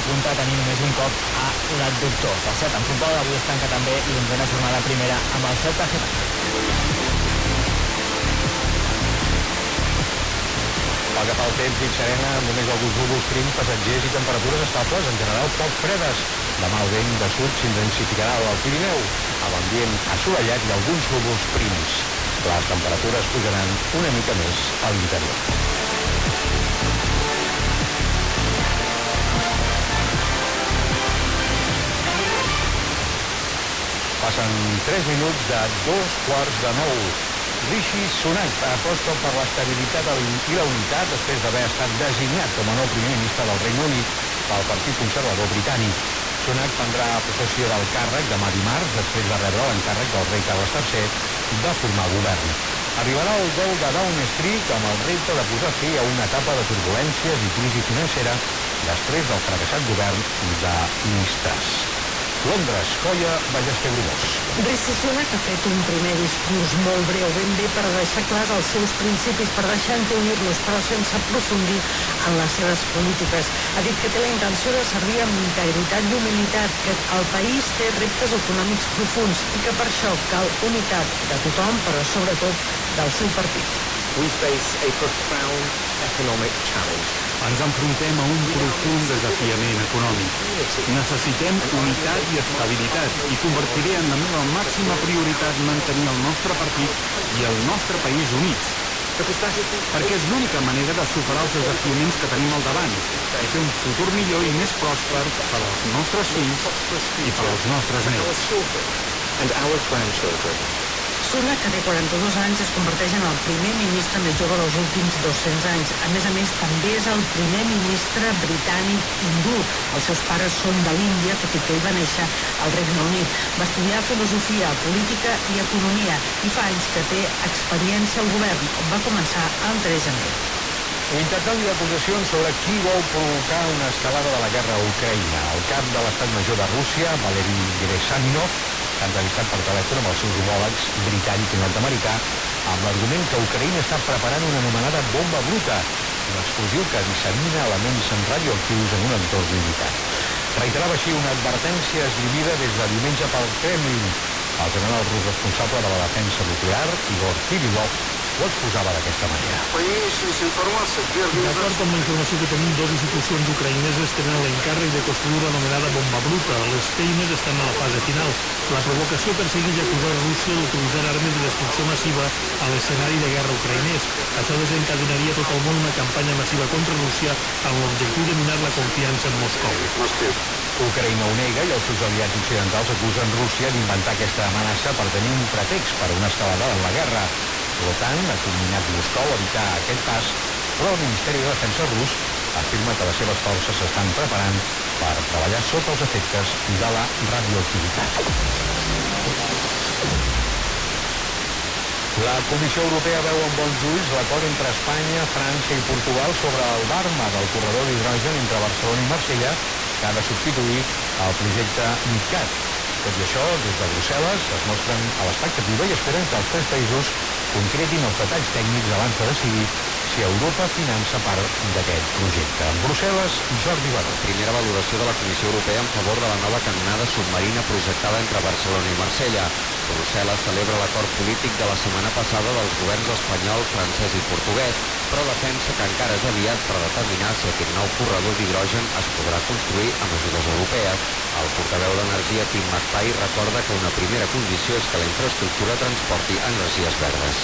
apunta a tenir només un cop a l'adductor. Per cert, en futbol avui es tanca també l'onzena jornada primera amb el Celta Getafe. Pel que fa al temps, nit serena, amb només alguns núvols prims, passatgers i temperatures estables, en general poc fredes. Demà el vent de sud s'intensificarà al Pirineu, amb ambient assolellat i alguns núvols prims. Les temperatures pujaran una mica més a l'interior. Passen 3 minuts de dos quarts de nou. Rishi Sunak aposta per l'estabilitat i la unitat després d'haver estat designat com a nou primer ministre del Regne Unit pel Partit Conservador Britànic. Sunak prendrà possessió del càrrec demà dimarts després de rebre l'encàrrec del rei Carles III de formar govern. Arribarà el gol de Down Street amb el repte de posar fi a una etapa de turbulències i crisi financera després del fracassat govern de ministres. Londres, Colla, Ballester Bromós. Rishi Sunak ha fet un primer discurs molt breu, ben bé per deixar clars els seus principis, per deixar entenir-los, però sense aprofundir en les seves polítiques. Ha dit que té la intenció de servir amb integritat i humilitat, que el país té reptes econòmics profuns i que per això cal unitat de tothom, però sobretot del seu partit. We face a profound economic challenge. Ens enfrontem a un profund desafiament econòmic. Necessitem unitat i estabilitat i convertiré en la meva màxima prioritat mantenir el nostre partit i el nostre país units. Perquè és l'única manera de superar els desafiaments que tenim al davant i fer un futur millor i més pròsper per als nostres fills i per als nostres nets. And our grandchildren. Sunak, que té 42 anys, es converteix en el primer ministre més jove dels últims 200 anys. A més a més, també és el primer ministre britànic hindú. Els seus pares són de l'Índia, tot i que ell va néixer al Regne Unit. Va estudiar filosofia, política i economia i fa anys que té experiència al govern, on va començar el 3 de gener. Intercanvi d'acusacions sobre qui vol provocar una escalada de la guerra a Ucraïna. El cap de l'estat major de Rússia, Valery Geresaminov, s'ha entrevistat per telèfon amb els seus homòlegs britànic i nord-americà amb l'argument que Ucraïna està preparant una anomenada bomba bruta, un explosiu que dissemina elements radioactius en un entorn limitat. Reiterava així una advertència esgrimida des de diumenge pel Kremlin. El general rus responsable de la defensa nuclear, Igor Kirilov, ho exposava d'aquesta manera. D'acord amb la informació que tenim, dues institucions ucraïneses tenen l'encàrrec de construir l'anomenada bomba bruta. Les feines estan a la fase final. La provocació persegueix acusar Rússia d'utilitzar armes de destrucció massiva a l'escenari de guerra ucraïnès. Això desencadenaria tot el món una campanya massiva contra Rússia amb l'objectiu de minar la confiança en Moscou. Ucraïna ho nega i els seus aliats occidentals acusen Rússia d'inventar aquesta amenaça per tenir un pretext per a una escalada en la guerra. L'OTAN ha comminat Moscou a evitar aquest pas, però el Ministeri de Defensa rus afirma que les seves forces s'estan preparant per treballar sota els efectes de la radioactivitat. La Comissió Europea veu amb bons ulls l'acord entre Espanya, França i Portugal sobre el Barma del corredor d'hidrogen entre Barcelona i Marsella, que ha de substituir el projecte MidCat. Tot i això, des de Brussel·les es mostren a l'expectativa i esperen que els tres països concretin els detalls tècnics abans de decidir si Europa finança part d'aquest projecte. En Brussel·les, Jordi Baró. Primera valoració de la Comissió Europea en favor de la nova canonada submarina projectada entre Barcelona i Marsella. Brussel·les celebra l'acord polític de la setmana passada dels governs espanyol, francès i portuguès, però defensa que encara és aviat per determinar si aquest nou corredor d'hidrogen es podrà construir amb ajudes europees. El portaveu d'Energia, Tim McPay, recorda que una primera condició és que la infraestructura transporti energies verdes.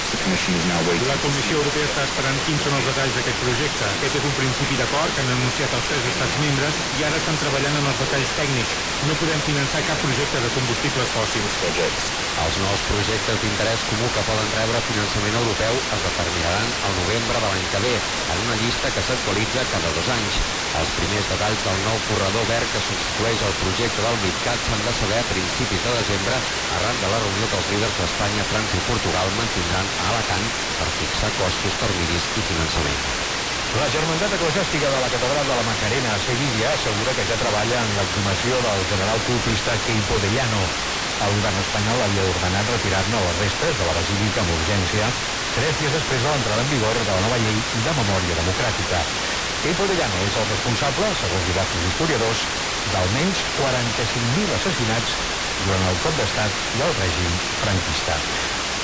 La Comissió Europea està esperant quins són els detalls d'aquest projecte. Aquest és un principi d'acord que han anunciat els tres estats membres i ara estan treballant en els detalls tècnics. No podem finançar cap projecte de combustibles fòssils. Els nous projectes d'interès comú que poden rebre finançament europeu es determinaran al novembre de l'any que ve, en una llista que s'actualitza cada dos anys. Els primers detalls del nou corredor verd que substitueix el projecte del MidCat s'han de saber a principis de desembre arran de la reunió que els líders d'Espanya, França i Portugal mantindran a Alacant per fixar costos, terminis i finançament. La Germandat Eclesiàstica de la Catedral de la Macarena a Sevilla assegura que ja treballa en l'exhumació del general cultista Queipo de Llano. El govern espanyol havia ordenat retirar-ne les restes de la basílica amb urgència tres dies després de l'entrada en vigor de la nova llei de memòria democràtica. Queipo de Llano és el responsable, segons diversos historiadors, d'almenys 45.000 assassinats durant el cop d'estat i el règim franquista.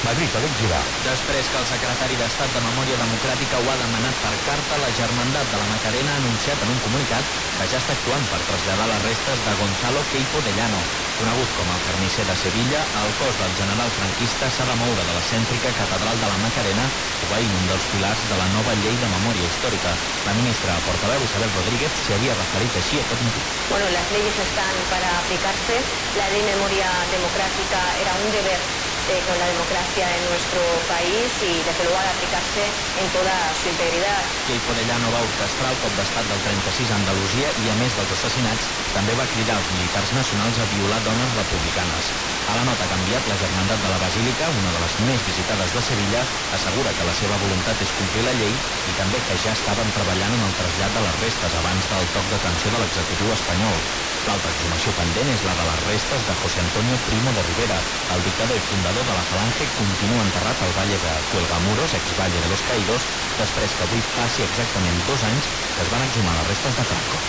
Madrid, Alex Girà. Després que el secretari d'Estat de Memòria Democràtica ho ha demanat per carta, la Germandat de la Macarena ha anunciat en un comunicat que ja està actuant per traslladar les restes de Gonzalo Queipo de Llano. Conegut com el carnisser de Sevilla, el cos del general franquista s'ha de moure de la cèntrica catedral de la Macarena, obeint un dels pilars de la nova llei de memòria històrica. La ministra portaveu Isabel Rodríguez s'hi havia referit així a tot motiu. Bueno, las leyes están para aplicarse. La ley de memoria democrática era un deber eh, con la democracia en nuestro país y desde luego ha de aplicarse en toda su integridad. De Llano va orquestrar el cop d'estat del 36 a Andalusia i, a més dels assassinats, també va cridar als militars nacionals a violar dones republicanes. A la nota que ha enviat la Germandat de la Basílica, una de les més visitades de Sevilla, assegura que la seva voluntat és complir la llei i també que ja estaven treballant en el trasllat de les restes abans del toc d'atenció de l'executiu espanyol. L'altra exhumació pendent és la de les restes de José Antonio Primo de Rivera. El dictador i fundador de la Falange continua enterrat al Valle de Cuelgamuros, ex-Valle de los Caídos, després que avui passi exactament dos anys que es van exhumar les restes de Franco.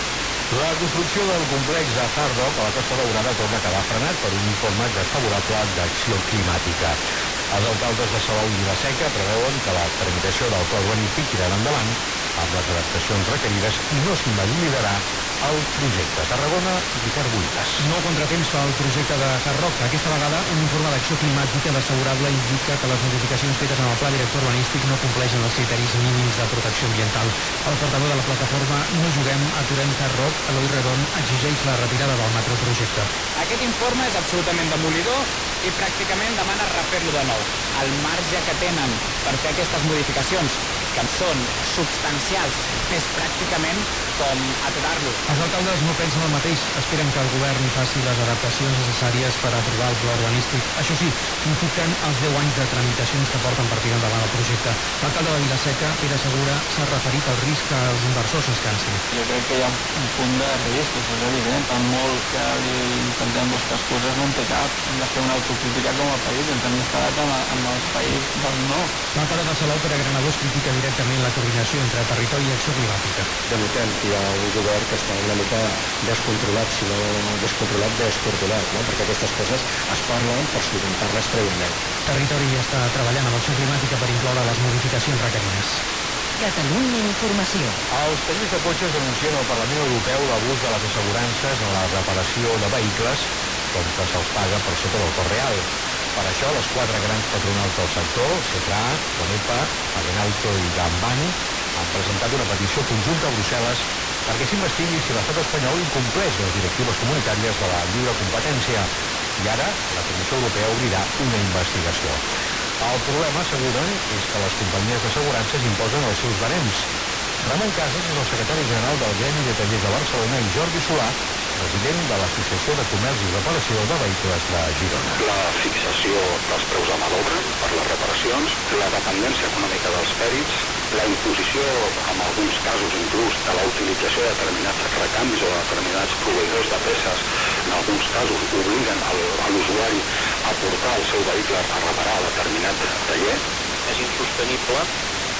La construcció del complex de Hard Rock a la Costa Daurada torna a quedar frenat per un informe desfavorable d'acció climàtica. Els alcaldes de Salou i Vilaseca preveuen que la tramitació del pla urbanístic tirarà endavant amb les adaptacions requerides i no s'invalidarà el projecte. Tarragona, Ricard Buitas. Nou contratemps pel projecte de Hard Rock. Aquesta vegada, un informe d'acció climàtica desfavorable indica que les modificacions fetes en el pla director urbanístic no compleixen els criteris mínims de protecció ambiental. El portaveu de la plataforma No Juguem, aturem Hard Rock, Eloi Redon, exigeix la retirada del macroprojecte. Aquest informe és absolutament demolidor i pràcticament demana refer-lo de nou. El marge que tenen per fer aquestes modificacions, que són substancials, és pràcticament com aturar-lo. Els alcaldes no pensen el mateix. Esperen que el govern faci les adaptacions necessàries per aprovar el pla urbanístic. Això sí, critiquen els 10 anys de tramitacions que porten per tirar endavant el projecte. L'alcalde de Vilaseca, Pere Segura, s'ha referit al risc que els inversors es cansin. Jo crec que hi ha un punt de risc, això és evident. Per molt que li intentem buscar excuses, no en té cap. Hem de fer una autocrítica com a país, ens hem instal·lat amb, amb el país del no. L'alcalde de Salou, Pere Granados, critica directament directament la coordinació entre territori i acció climàtica. Denotem que hi ha un govern que està una mica descontrolat, si no descontrolat, descoordilat, no? perquè aquestes coses es parlen per solucionar-les prèviament. Territori està treballant amb acció climàtica per incloure les modificacions requerides. Catalunya Informació. Els tallers de cotxes denuncien al Parlament Europeu l'abús de les assegurances en la reparació de vehicles com que se'ls paga per sota del cost real. Per això, les quatre grans patronals del sector, CETRA, CONEPA, Adenauto i Gambani, han presentat una petició conjunta a Brussel·les perquè s'investigui si l'estat espanyol incompleix les directives comunitàries de la lliure competència. I ara, la Comissió Europea obrirà una investigació. El problema, asseguren, és que les companyies d'assegurances imposen els seus barems. Ramon Casas és el secretari general del Gremi de Tallers de Barcelona i Jordi Solà, president de l'Associació de Comerç i Reparació de Vehicles de Girona. La fixació dels preus de mà d'obra per les reparacions, la dependència econòmica dels pèrits, la imposició, en alguns casos inclús, de la utilització de determinats recanvis o de determinats proveïdors de peces, en alguns casos obliguen a l'usuari a portar el seu vehicle a reparar a determinat taller. És insostenible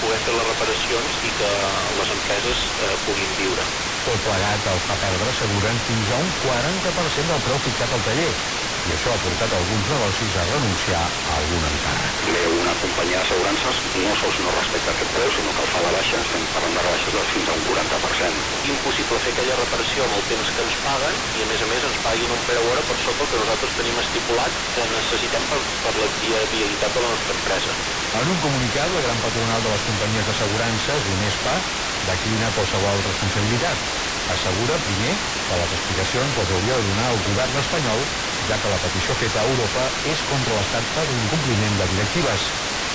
poder fer les reparacions i que les empreses eh, puguin viure. Tot plegat els fa perdre, asseguren, fins a un 40% del preu fixat al taller. I això ha portat alguns negocis a renunciar a algun encàrrec. Una companyia d'assegurances no sols no respecta aquest preu, sinó que el fa de baixa, estem parlant de rebaixes de fins a un 40%. Impossible fer aquella reparació amb el temps que ens paguen i a més a més ens paguin un preu hora per sota el que nosaltres tenim estipulat que necessitem per, per la viabilitat de la nostra empresa. En un comunicat, la gran patronal de les companyies d'assegurances, UNESPA, declina qualsevol responsabilitat. Assegura, primer, que les explicacions les hauria de donar el govern espanyol, ja que la petició feta a Europa és contra l'Estat per incompliment de directives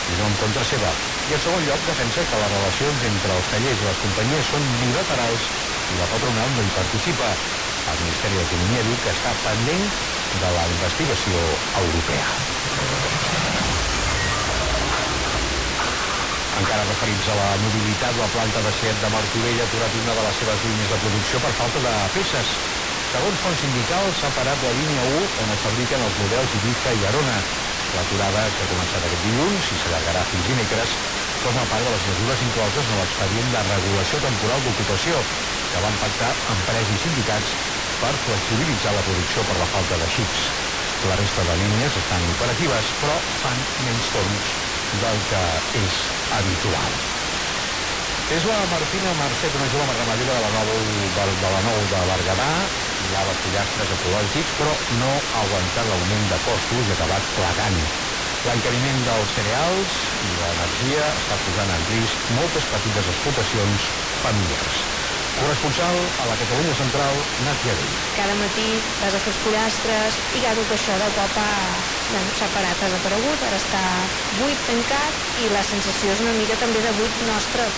i no en contra seva. I en segon lloc defensa que les relacions entre els tallers i les companyies són bilaterals i la patronal no hi participa. El Ministeri d'Economia diu que està pendent de la investigació europea. Encara referits a la mobilitat, la planta de Seat de Martorell ha aturat una de les seves línies de producció per falta de peces. Segons fons sindicals, s'ha parat la línia 1 on es fabriquen els models Ibiza i Arona. L'aturada, que ha començat aquest dilluns i s'allargarà fins dimecres, forma part de les mesures incloses en l'expedient de regulació temporal d'ocupació que van pactar empreses i sindicats per flexibilitzar la producció per la falta de xips. La resta de línies estan operatives, però fan menys torns del que és habitual. És la Martina Marcet, una jove ramadera de la nou de, de la nou de Berguedà, llava pollastres ecològics, però no ha aguantat l'augment de costos i ha acabat plegant. L'encariment dels cereals i l'energia està posant en risc moltes petites explotacions familiars. Corresponsal a la Catalunya Central, Nàtia Vell. Cada matí vas a fer els pollastres i ja tot això de cop ha bueno, s'ha parat, ha desaparegut, ara està buit, tancat i la sensació és una mica també de buit nostre.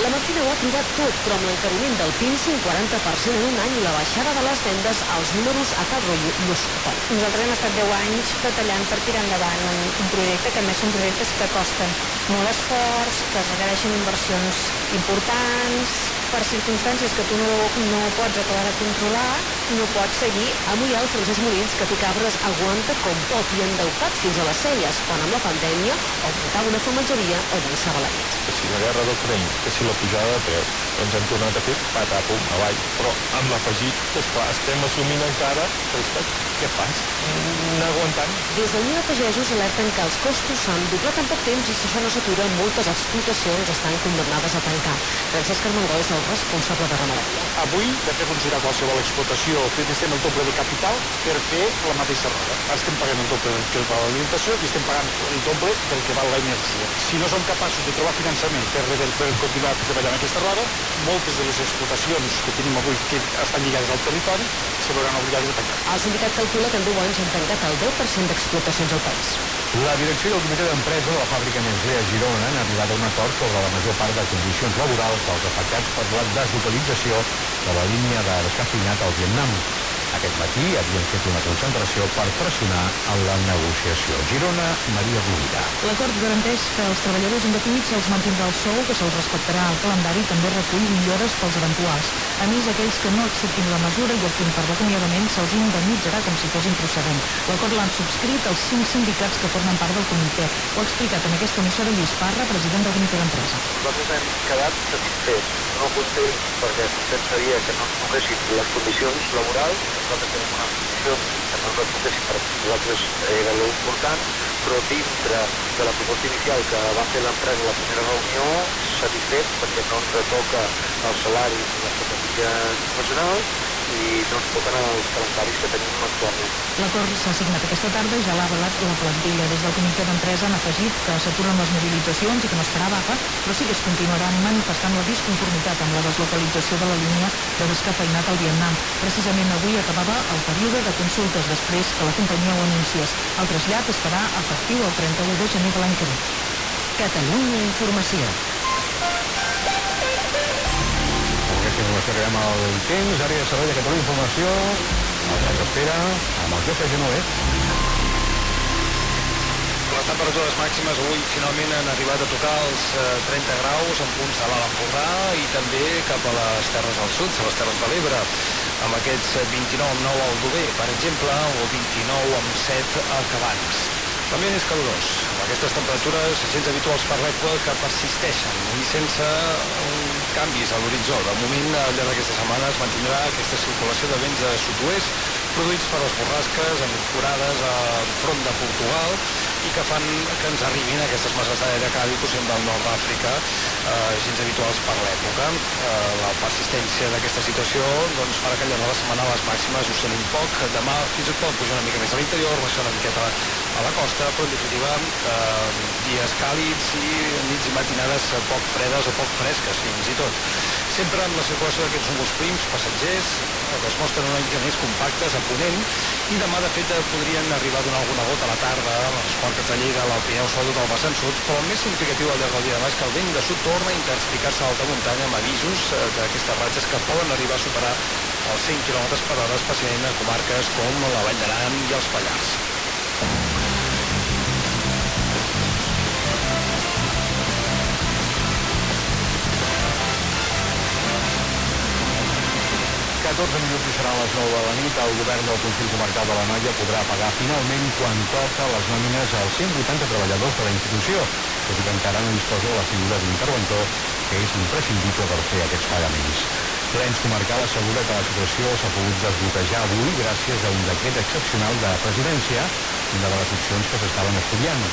La Martina ho ha trobat tot, però amb l'encariment del PINS un 40% en un any i la baixada de les vendes, els números a tal rotllo no surten. Nosaltres hem estat 10 anys batallant per tirar endavant un, un projecte que a més són projectes que costen molt esforç, que requereixen inversions importants, per circumstàncies que tu no, no pots acabar de controlar, no pots seguir. Avui el Francesc Molins, que té cabres, aguanta com pot i endeutat fins a les celles, quan amb la pandèmia o muntava una formatgeria o llançava la nit. Que si la guerra d'Ucraïna, que si la pujada de preu, ens hem tornat a fer patapum avall. Però amb l'afegit, esclar, estem assumint encara, però què fas? Anar aguantant. Des d'Unió de Pagesos alerten que els costos s'han doblat en poc temps i si això no s'atura, moltes explotacions estan condemnades a tancar. Francesc Armengol és el responsable de ramaderia. Avui, de fer funcionar qualsevol explotació, necessitem el doble de capital per fer la mateixa roda. Estem pagant el doble del que val l'alimentació i estem pagant el doble del que val l'energia. Si no som capaços de trobar finançament per, per, per continuar treballant aquesta roda, moltes de les explotacions que tenim avui que estan lligades al territori se veuran obligades a tancar. El sindicat calcula que en 10 anys han tancat el 10% d'explotacions al país. La direcció i el comitè d'empresa de la fàbrica Nestlé a Girona han arribat a un acord sobre la major part de condicions laborals dels afectats per la deslocalització de la línia de descafeïnat al Vietnam. Aquest matí havien fet una concentració per pressionar en la negociació. Girona, Maria Rovira. L'acord garanteix que els treballadors indefinits se'ls mantindrà el sou, que se'ls respectarà el calendari i també recull millores pels eventuals. A més, aquells que no acceptin la mesura i optin per l'acomiadament se'ls indemnitzarà com si fossin procedent. L'acord l'han subscrit els cinc sindicats que formen part del comitè. Ho ha explicat en aquesta emissora Lluís Parra, president del comitè d'empresa. Nosaltres hem quedat satisfets, no contents, perquè pensaria que no ens toquessin les condicions laborals, nosaltres tenim unes condicions que no toquessin per nosaltres era l'important, però dintre de la proposta inicial que va fer l'empresa la primera reunió, satisfet perquè no ens retoca el salari ni les categories professionals i no ens toquen els calendaris que tenim actualment. L'acord s'ha signat aquesta tarda i ja l'ha avalat la plantilla. Des del comitè d'empresa han afegit que s'aturen les mobilitzacions i que no es farà vaga, però sí que es continuaran manifestant la disconformitat amb la deslocalització de la línia de descafeinat al Vietnam. Precisament avui acabava el període de consultes després que la companyia ho anunciés. El trasllat es farà efectiu el 31 de gener de l'any que ve. Catalunya Informació. Informació arribem al temps, àrea de servei de Catalunya Informació, el que espera amb el Jofre Genover. Les temperatures màximes avui finalment han arribat a tocar els eh, 30 graus en punts de l'Alt Empordà i també cap a les Terres del Sud, a les Terres de l'Ebre, amb aquests 29 amb 9 al Dober, per exemple, o 29 amb 7 a Cabanes. L'ambient és calorós, amb aquestes temperatures gens habituals per l'època que persisteixen i sense um, canvis a l'horitzó. De moment, al llarg d'aquesta setmana es mantindrà aquesta circulació de vents de sud-oest produïts per les borrasques ancorades a front de Portugal i que fan que ens arribin aquestes masses d'aire càlid procedent del nord d'Àfrica, eh, gens habituals per l'època. Eh, la persistència d'aquesta situació doncs, farà que al llarg de la setmana les màximes oscil·lin poc. Demà fins i tot pot pujar una mica més a l'interior, baixar una miqueta a la costa, però en definitiva eh, dies càlids i nits i matinades poc fredes o poc fresques fins i tot. Sempre amb la circulació d'aquests núvols prims, passatgers, que es mostren una mica més compactes a Ponent, i demà, de fet, podrien arribar a donar alguna gota a la tarda a les comarques de Lleida, l'Alt Pirineu, sobretot al vessant sud, però el més significatiu al llarg del dia de demà és que el vent de sud torna a intensificar-se a alta muntanya amb avisos eh, d'aquestes ratxes que poden arribar a superar els 100 km per hora, especialment a comarques com la Vall d'Aran i els Pallars. 14 minuts i seran les 9 de la nit. El govern del Consell Comarcal de la Noia podrà pagar finalment quan toca les nòmines als 180 treballadors de la institució, tot i que encara no disposa de la figura d'interventor que és imprescindible per fer aquests pagaments. L'ens comarcal assegura que la situació s'ha pogut desbloquejar avui gràcies a un decret excepcional de presidència, una de les opcions que s'estaven estudiant.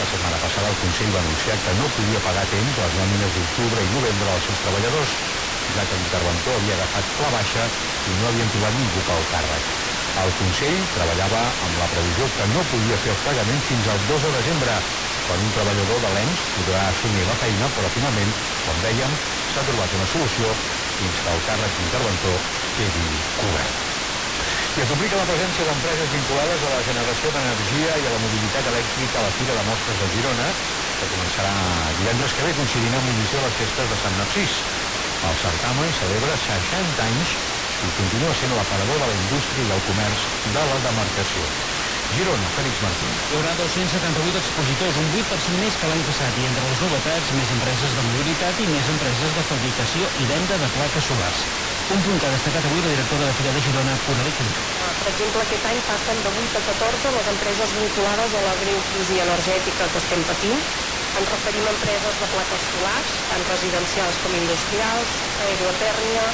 La setmana passada el Consell va anunciar que no podia pagar temps les nòmines d'octubre i novembre als seus treballadors, ja que l'interventor havia agafat la baixa i no havien trobat ningú pel càrrec. El Consell treballava amb la previsió que no podia fer els pagaments fins al 2 de desembre, quan un treballador de l'ENS podrà assumir la feina, però finalment, com dèiem, s'ha trobat una solució fins que el càrrec d'interventor quedi cobert. I es duplica la presència d'empreses vinculades a la generació d'energia i a la mobilitat elèctrica a la Fira de Mostres de Girona, que començarà divendres que ve coincidint amb l'inici de les festes de Sant Narcís. El certamen celebra 60 anys i continua sent l'aparador de la indústria i el comerç de la demarcació. Girona, Fèlix Martín. Hi haurà 278 expositors, un 8% més que l'any passat, i entre les novetats, més empreses de mobilitat i més empreses de fabricació i venda de plaques solars. Un punt que ha destacat avui la directora de Fira de Girona, Ponalí Per exemple, aquest any passen de 8 a 14 les empreses vinculades a la greu crisi energètica que estem patint. Ens referim a empreses de plaques solars, tant residencials com industrials, aerotèrmia,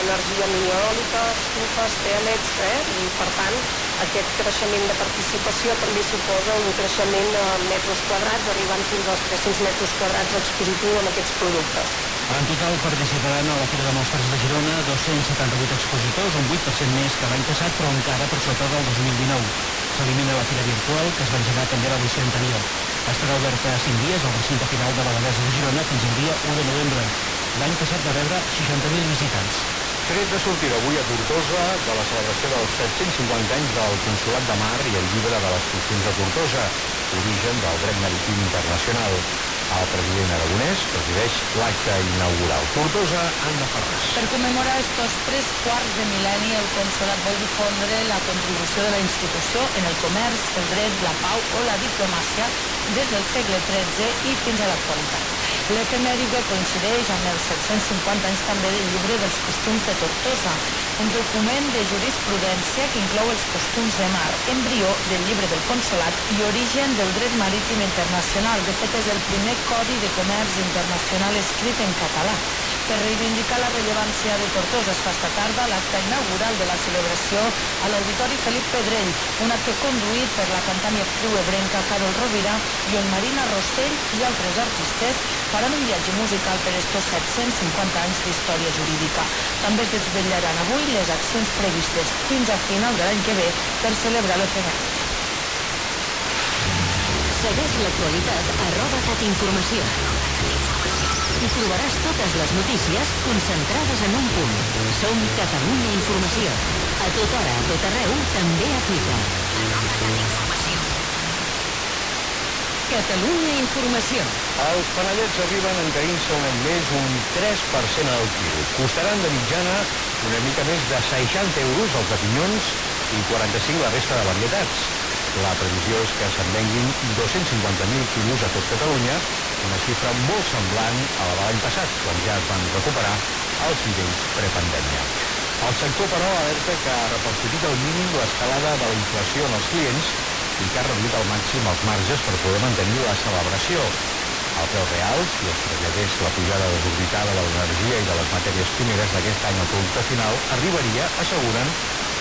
energia mineòlica, estufes, pèl·lets, eh? i per tant aquest creixement de participació també suposa un creixement en metres quadrats, arribant fins als 300 metres quadrats expositiu en aquests productes. En total participaran a la Fira de Mostres de Girona 278 expositors, un 8% més que l'any passat, però encara per sota del 2019. S'elimina la Fira Virtual, que es va engegar també l'edició anterior. Estarà oberta 5 dies al recinte final de la Badesa de Girona fins al dia 1 de novembre. L'any passat va rebre 60.000 visitants. Tret de sortida avui a Tortosa de la celebració dels 750 anys del Consolat de Mar i el llibre de les funcions de Tortosa, origen del dret marítim internacional. El president aragonès presideix l'acte inaugural. Tortosa, Anna Ferràs. Per commemorar estos tres quarts de mil·lenni, el Consolat vol difondre la contribució de la institució en el comerç, el dret, la pau o la diplomàcia des del segle XIII i fins a l'actualitat. L'efemèride coincideix amb els 750 anys també del llibre dels costums de Tortosa, un document de jurisprudència que inclou els costums de mar, embrió del llibre del consolat i origen del dret marítim internacional. De fet, és el primer codi de comerç internacional escrit en català. Per reivindicar la rellevància de Tortosa es fa esta tarda l'acte inaugural de la celebració a l'Auditori Felip Pedrell, un acte conduït per la cantant i actriu ebrenca Carol Rovira i on Marina Rossell i altres artistes faran un viatge musical per estos 750 anys d'història jurídica. També es desvetllaran avui les accions previstes fins a final de l'any que ve per celebrar l'efemèride. Segueix l'actualitat a arroba catinformació. Hi trobaràs totes les notícies concentrades en un punt. Som Catalunya Informació. A tota hora, a tot arreu, també a Twitter. Arroba catinformació. Catalunya Informació. Els panellets arriben encarint-se un any més un 3% al quilo. Costaran de mitjana una mica més de 60 euros els de pinyons i 45 la resta de varietats. La previsió és que se'n venguin 250.000 quilos a tot Catalunya, una xifra molt semblant a la de l'any passat, quan ja es van recuperar els nivells prepandèmia. El sector, però, alerta que ha repercutit al mínim l'escalada de la inflació en els clients ha reduït al màxim els marges per poder mantenir la celebració. El preu real, si es traslladés la pujada desorbitada de l'energia i de les matèries primeres d'aquest any al producte final, arribaria, asseguren,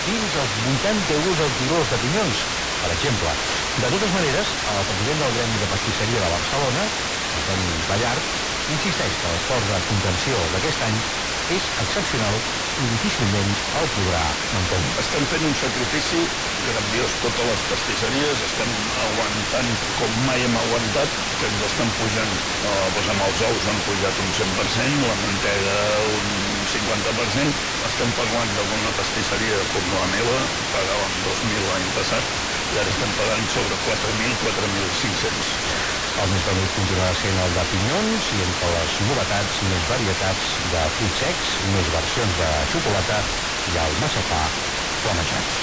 fins als 80 euros al quiló de pinyons, per exemple. De totes maneres, el president del Gremi de Pastisseria de Barcelona, Antoni Ballart, insisteix que l'esforç de contenció d'aquest any és excepcional i difícilment el podrà mantenir. Estem fent un sacrifici grandiós. Totes les pastisseries estem aguantant com mai hem aguantat, que ens estan pujant. Eh, doncs amb els ous han pujat un 100%, la mantega un 50%. Estem pagant d'alguna pastisseria com la meva, pagàvem 2.000 l'any passat, i ara estem pagant sobre 4.000, 4.500. El més venut continuarà sent el de pinyons i entre les novetats més varietats de fruits secs, més versions de xocolata i el massapà flamejat.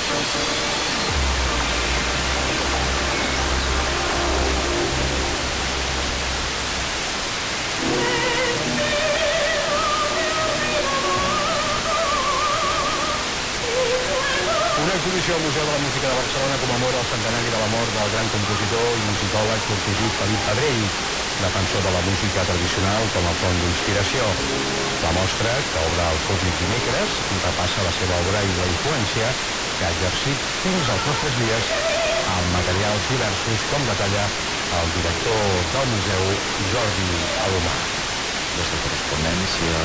Una exposició al Museu de la Música de Barcelona commemora el centenari de la mort del gran compositor i musicòleg tortosí Felip Pedrell, defensor de la música tradicional com a font d'inspiració. La mostra, que obre al públic dimecres, repassa la seva obra i la influència que ha exercit fins als nostres dies amb materials diversos, com detalla el director del museu, Jordi Alomar. Des de correspondència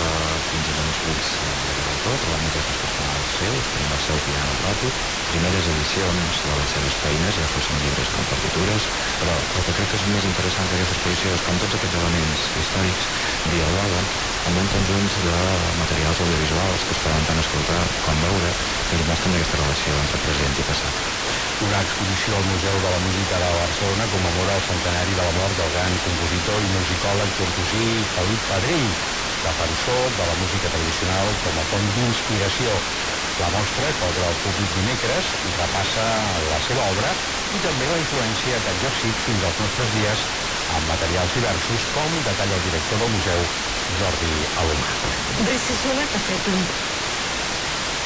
fins a manuscrits de l'autor, trobem objectes personals seus, tenim el seu piano ràpid, primeres edicions de les seves feines, ja fossin llibres com partitures, però el que crec que és més interessant d'aquesta exposició és com tots aquests elements històrics dialoguen amb un conjunt de materials audiovisuals que es poden tant escoltar com veure que demostren aquesta relació entre present i passat. Una exposició al Museu de la Música de Barcelona commemora el centenari de la mort del gran compositor i musicòleg tortosí Felip Pedrell, defensor de la música tradicional com a font d'inspiració. La mostra, obre al públic dimecres, repassa la seva obra i també la influència que ha exercit fins als nostres dies amb materials diversos, com detalla el director del museu, Jordi Alomar. Recessona que ha fet un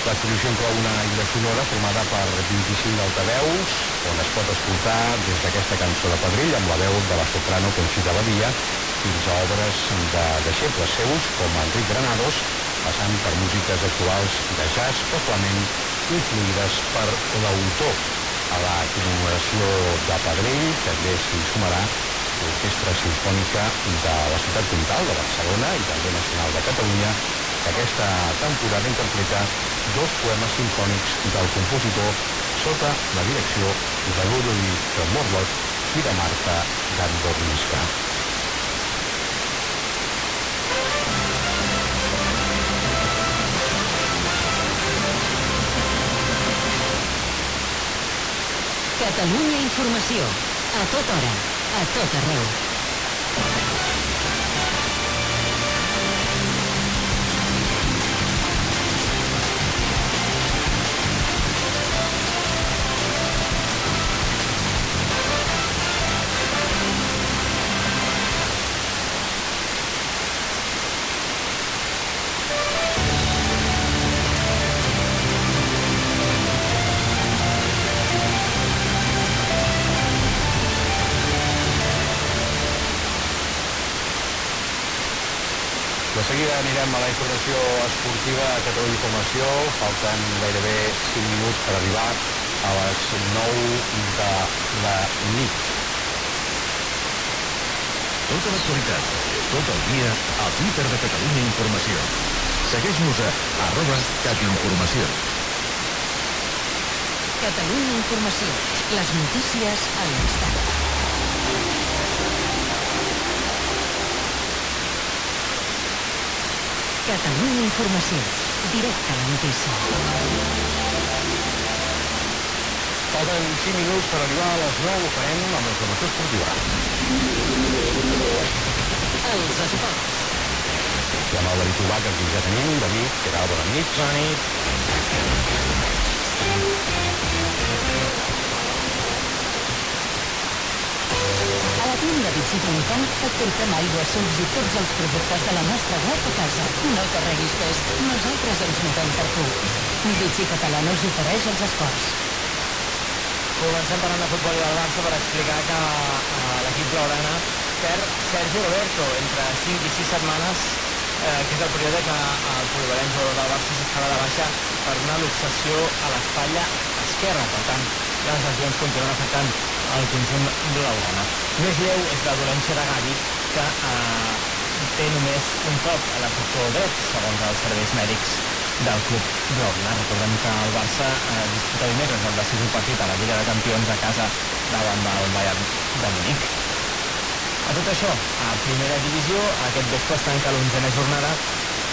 L'exposició inclou una illa sonora formada per 25 altaveus, on es pot escoltar des d'aquesta cançó de Pedrell amb la veu de la soprano Conxita Badia fins a obres de deixebles seus com Enric Granados, passant per músiques actuals de jazz o flamenc influïdes per l'autor. A la commemoració de Pedrell també s'hi sumarà l'Orquestra Simfònica de la Ciutat Comtal de Barcelona i també Nacional de Catalunya, que aquesta temporada interpreta dos poemes sinfònics del compositor sota la direcció de Ludovic Morlot i de Marta Gandorninska. Catalunya Informació. A tota hora, a tot arreu. Anirem a la informació esportiva a Catalunya Informació. Falten gairebé 5 minuts per arribar a les 9 de la nit. Tota l'actualitat, tot el dia, al Twitter de Catalunya Informació. Segueix-nos a arroba catinformació. Catalunya Informació. Les notícies a l'instant. Catalunya Informació. Directe a la notícia. Falten 5 minuts per arribar a les 9. Ho farem amb la informació esportiva. Els esports. I amb el David Ubà, que aquí ja tenim. David, què tal? Bona nit. Bona nit. A la tienda Bici.com et portem aigua, sucs i tots els productes de la nostra web a casa. No carreguis pes, nosaltres ens movem per tu. Bici Catalana us ofereix els esports. Comencem parlant de futbol i del Barça per explicar que eh, l'equip blaugrana perd Sergio Roberto entre 5 i 6 setmanes eh, que és el període que el polivalent jugador del Barça s'estarà de baixa per una luxació a l'espatlla esquerra. Per tant, les lesions continuen afectant el conjunt blaugrana. Més lleu és la dolència de Gavi, que eh, té només un cop a l'afector dret, segons els serveis mèdics del club blaugrana. Recordem que el Barça eh, disputa dimecres el decisiu partit a la Lliga de Campions a casa davant del Bayern de Múnich. A tot això, a primera divisió, aquest vespre es tanca l'onzena jornada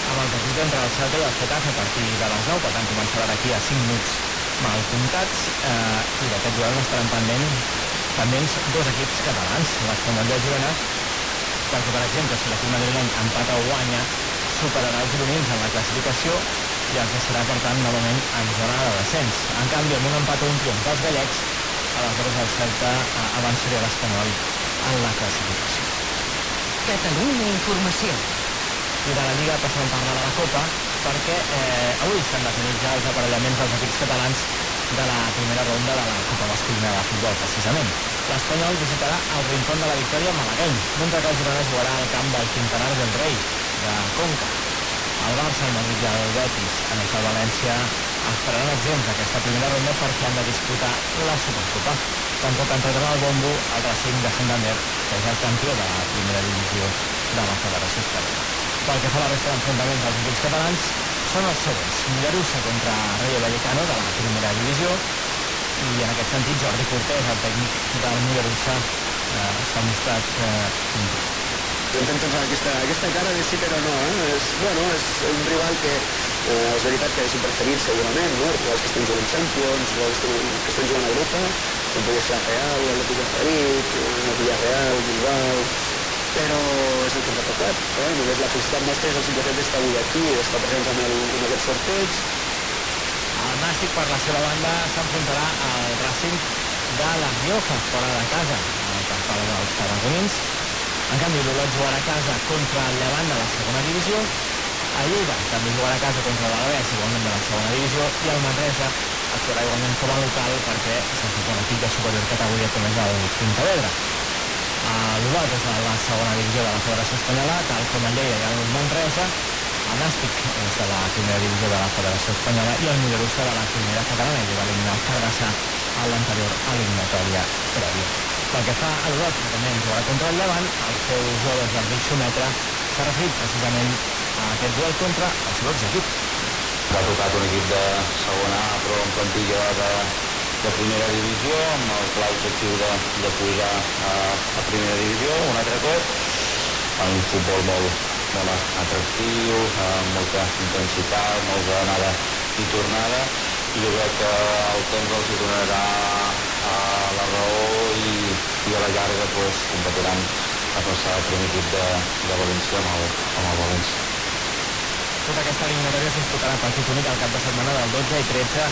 amb el partit entre el Celta i el Getafe a partir de les 9, per tant començarà d'aquí a 5 minuts mal comptats, eh, i d'aquest duel n'estaran pendent, pendents dos equips catalans, l'Espanyol i el Girona, perquè, per exemple, si l'equip madrileny empata o guanya, superarà els gironins en la classificació i els deixarà, per tant, novament en zona de descens. En canvi, amb un empat o un triomf dels gallecs, aleshores el Celta eh, avançaria l'Espanyol en la classificació. Catalunya Informació. I de la Lliga passem a parlar de la Copa, perquè eh, avui s'han definit ja els aparellaments dels equips catalans de la primera ronda de la Copa Masculina de Futbol, precisament. L'Espanyol visitarà el Rincón de la Victòria malagueny, mentre que el Girona jugarà al camp del Quintanar del Rei, de Conca. El Barça, el Madrid i el Betis, en el el València, estaran exempts d'aquesta primera ronda perquè han de disputar la Supercopa. Tampoc entrarà al bombo el Racing de Santander, que és el campió de la primera divisió de la Federació Espanyola. Pel que fa a la resta d'enfrontaments dels equips catalans, són els següents. Mollerussa contra Rayo Vallecano de la primera divisió i en aquest sentit Jordi Cortés, el tècnic del Mollerussa, eh, s'ha mostrat eh, content. Intenten fer aquesta, aquesta cara de sí però no, eh? És, bueno, és un rival que eh, és veritat que és un preferit segurament, no? Els que estan jugant Champions, els que, estan jugant a Europa, com podria ser Real, l'Atlètic de Madrid, Villarreal, Bilbao, però és el que ens ha tocat. Eh? Només la felicitat nostra és el simple fet d'estar avui aquí, d'estar presents en, el, en aquest sorteig. El Nàstic, per la seva banda, s'enfrontarà al Racing de la Rioja, fora de casa, al campal dels tarragonins. En canvi, l'Olot jugarà a casa contra el Llevant de la segona divisió. A Lleida també jugarà a casa contra l'Alavés, igualment de la segona divisió. I el Manresa actuarà igualment com a local perquè s'ha fet un equip de superior categoria com és el Quintavedra. L'Olot és la segona divisió de la Federació Espanyola, tal com el Lleida i el Manresa. El Nàstic és de la primera divisió de la Federació Espanyola i el Mollerussa de la primera catalana i va eliminar el Cardassà a l'anterior eliminatòria prèvia. Pel que fa a l'Olot, que també jugarà contra el Llevant, el seu jugador Jordi Xumetra s'ha referit precisament a aquest duel contra el seu exequip. Ha tocat un equip de segona però en plantilla de, de primera divisió, amb el clar objectiu de, de pujar a, a primera divisió un altre cop, amb un futbol molt, molt atractiu, amb molta intensitat, molta anada i tornada, i jo crec que el temps els hi donarà a la raó i, i a la llarga pues, competiran a passar el primer equip de, de València amb el, amb el València. Tota aquesta eliminatòria es disputarà partit únic al cap de setmana del 12 i 13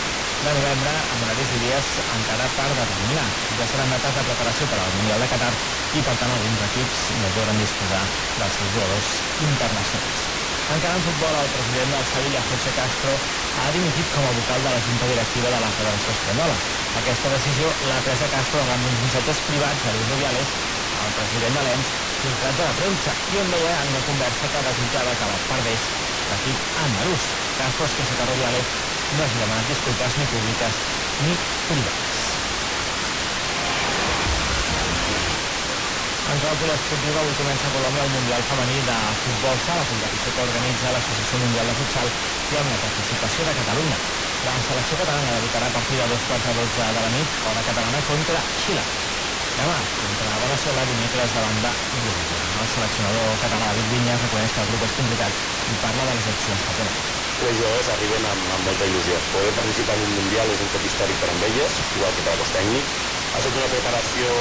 de novembre amb horaris i dies encara per determinar. Ja seran dates de preparació per al Mundial de Qatar i per tant alguns equips no podran disposar dels seus jugadors internacionals. Encara en futbol, el president del Sevilla, José Castro, ha dimitit com a vocal de la Junta Directiva de la Federació Espanyola. Aquesta decisió l'ha presa Castro arran d'uns missatges privats de Luis Rubiales, el president de l'ENS, filtrats a la premsa i on deia en una conversa que desitjava que les perdés l'equip andalús. Casos que Socarro Viales no hagi demanat disculpes ni públiques ni privades. En clàusula esportiva avui comença a Colòmbia el Mundial Femení de Futbol Sala, competició que organitza l'Associació Mundial de Futsal i amb la participació de Catalunya. La selecció catalana debutarà a partir de dos quarts de dotze de la nit, hora catalana contra Xile. Demà, contra Venezuela, dimecres davant de Bolívia. El seleccionador català David Vinyas reconeix que el grup és complicat i parla de les opcions que tenen. Les jugadores arriben amb, amb molta il·lusió. Poder participar en un Mundial és un cop històric per amb elles, igual que per al cos tècnic. Ha estat una preparació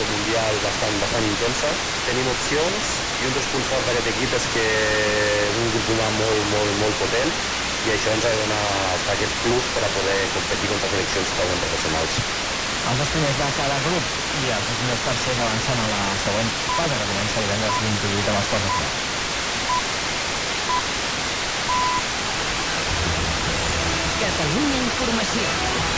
de Mundial bastant, bastant intensa. Tenim opcions i un dels punts forts d'aquest equip és que és un grup humà molt, molt, molt potent i això ens ha de donar aquest plus per a poder competir contra seleccions totalment professionals. Els dos primers de cada grup i els dos primers tercers avancen a la següent fase que comença divendres 28 amb els quarts de final. Catalunya Informació.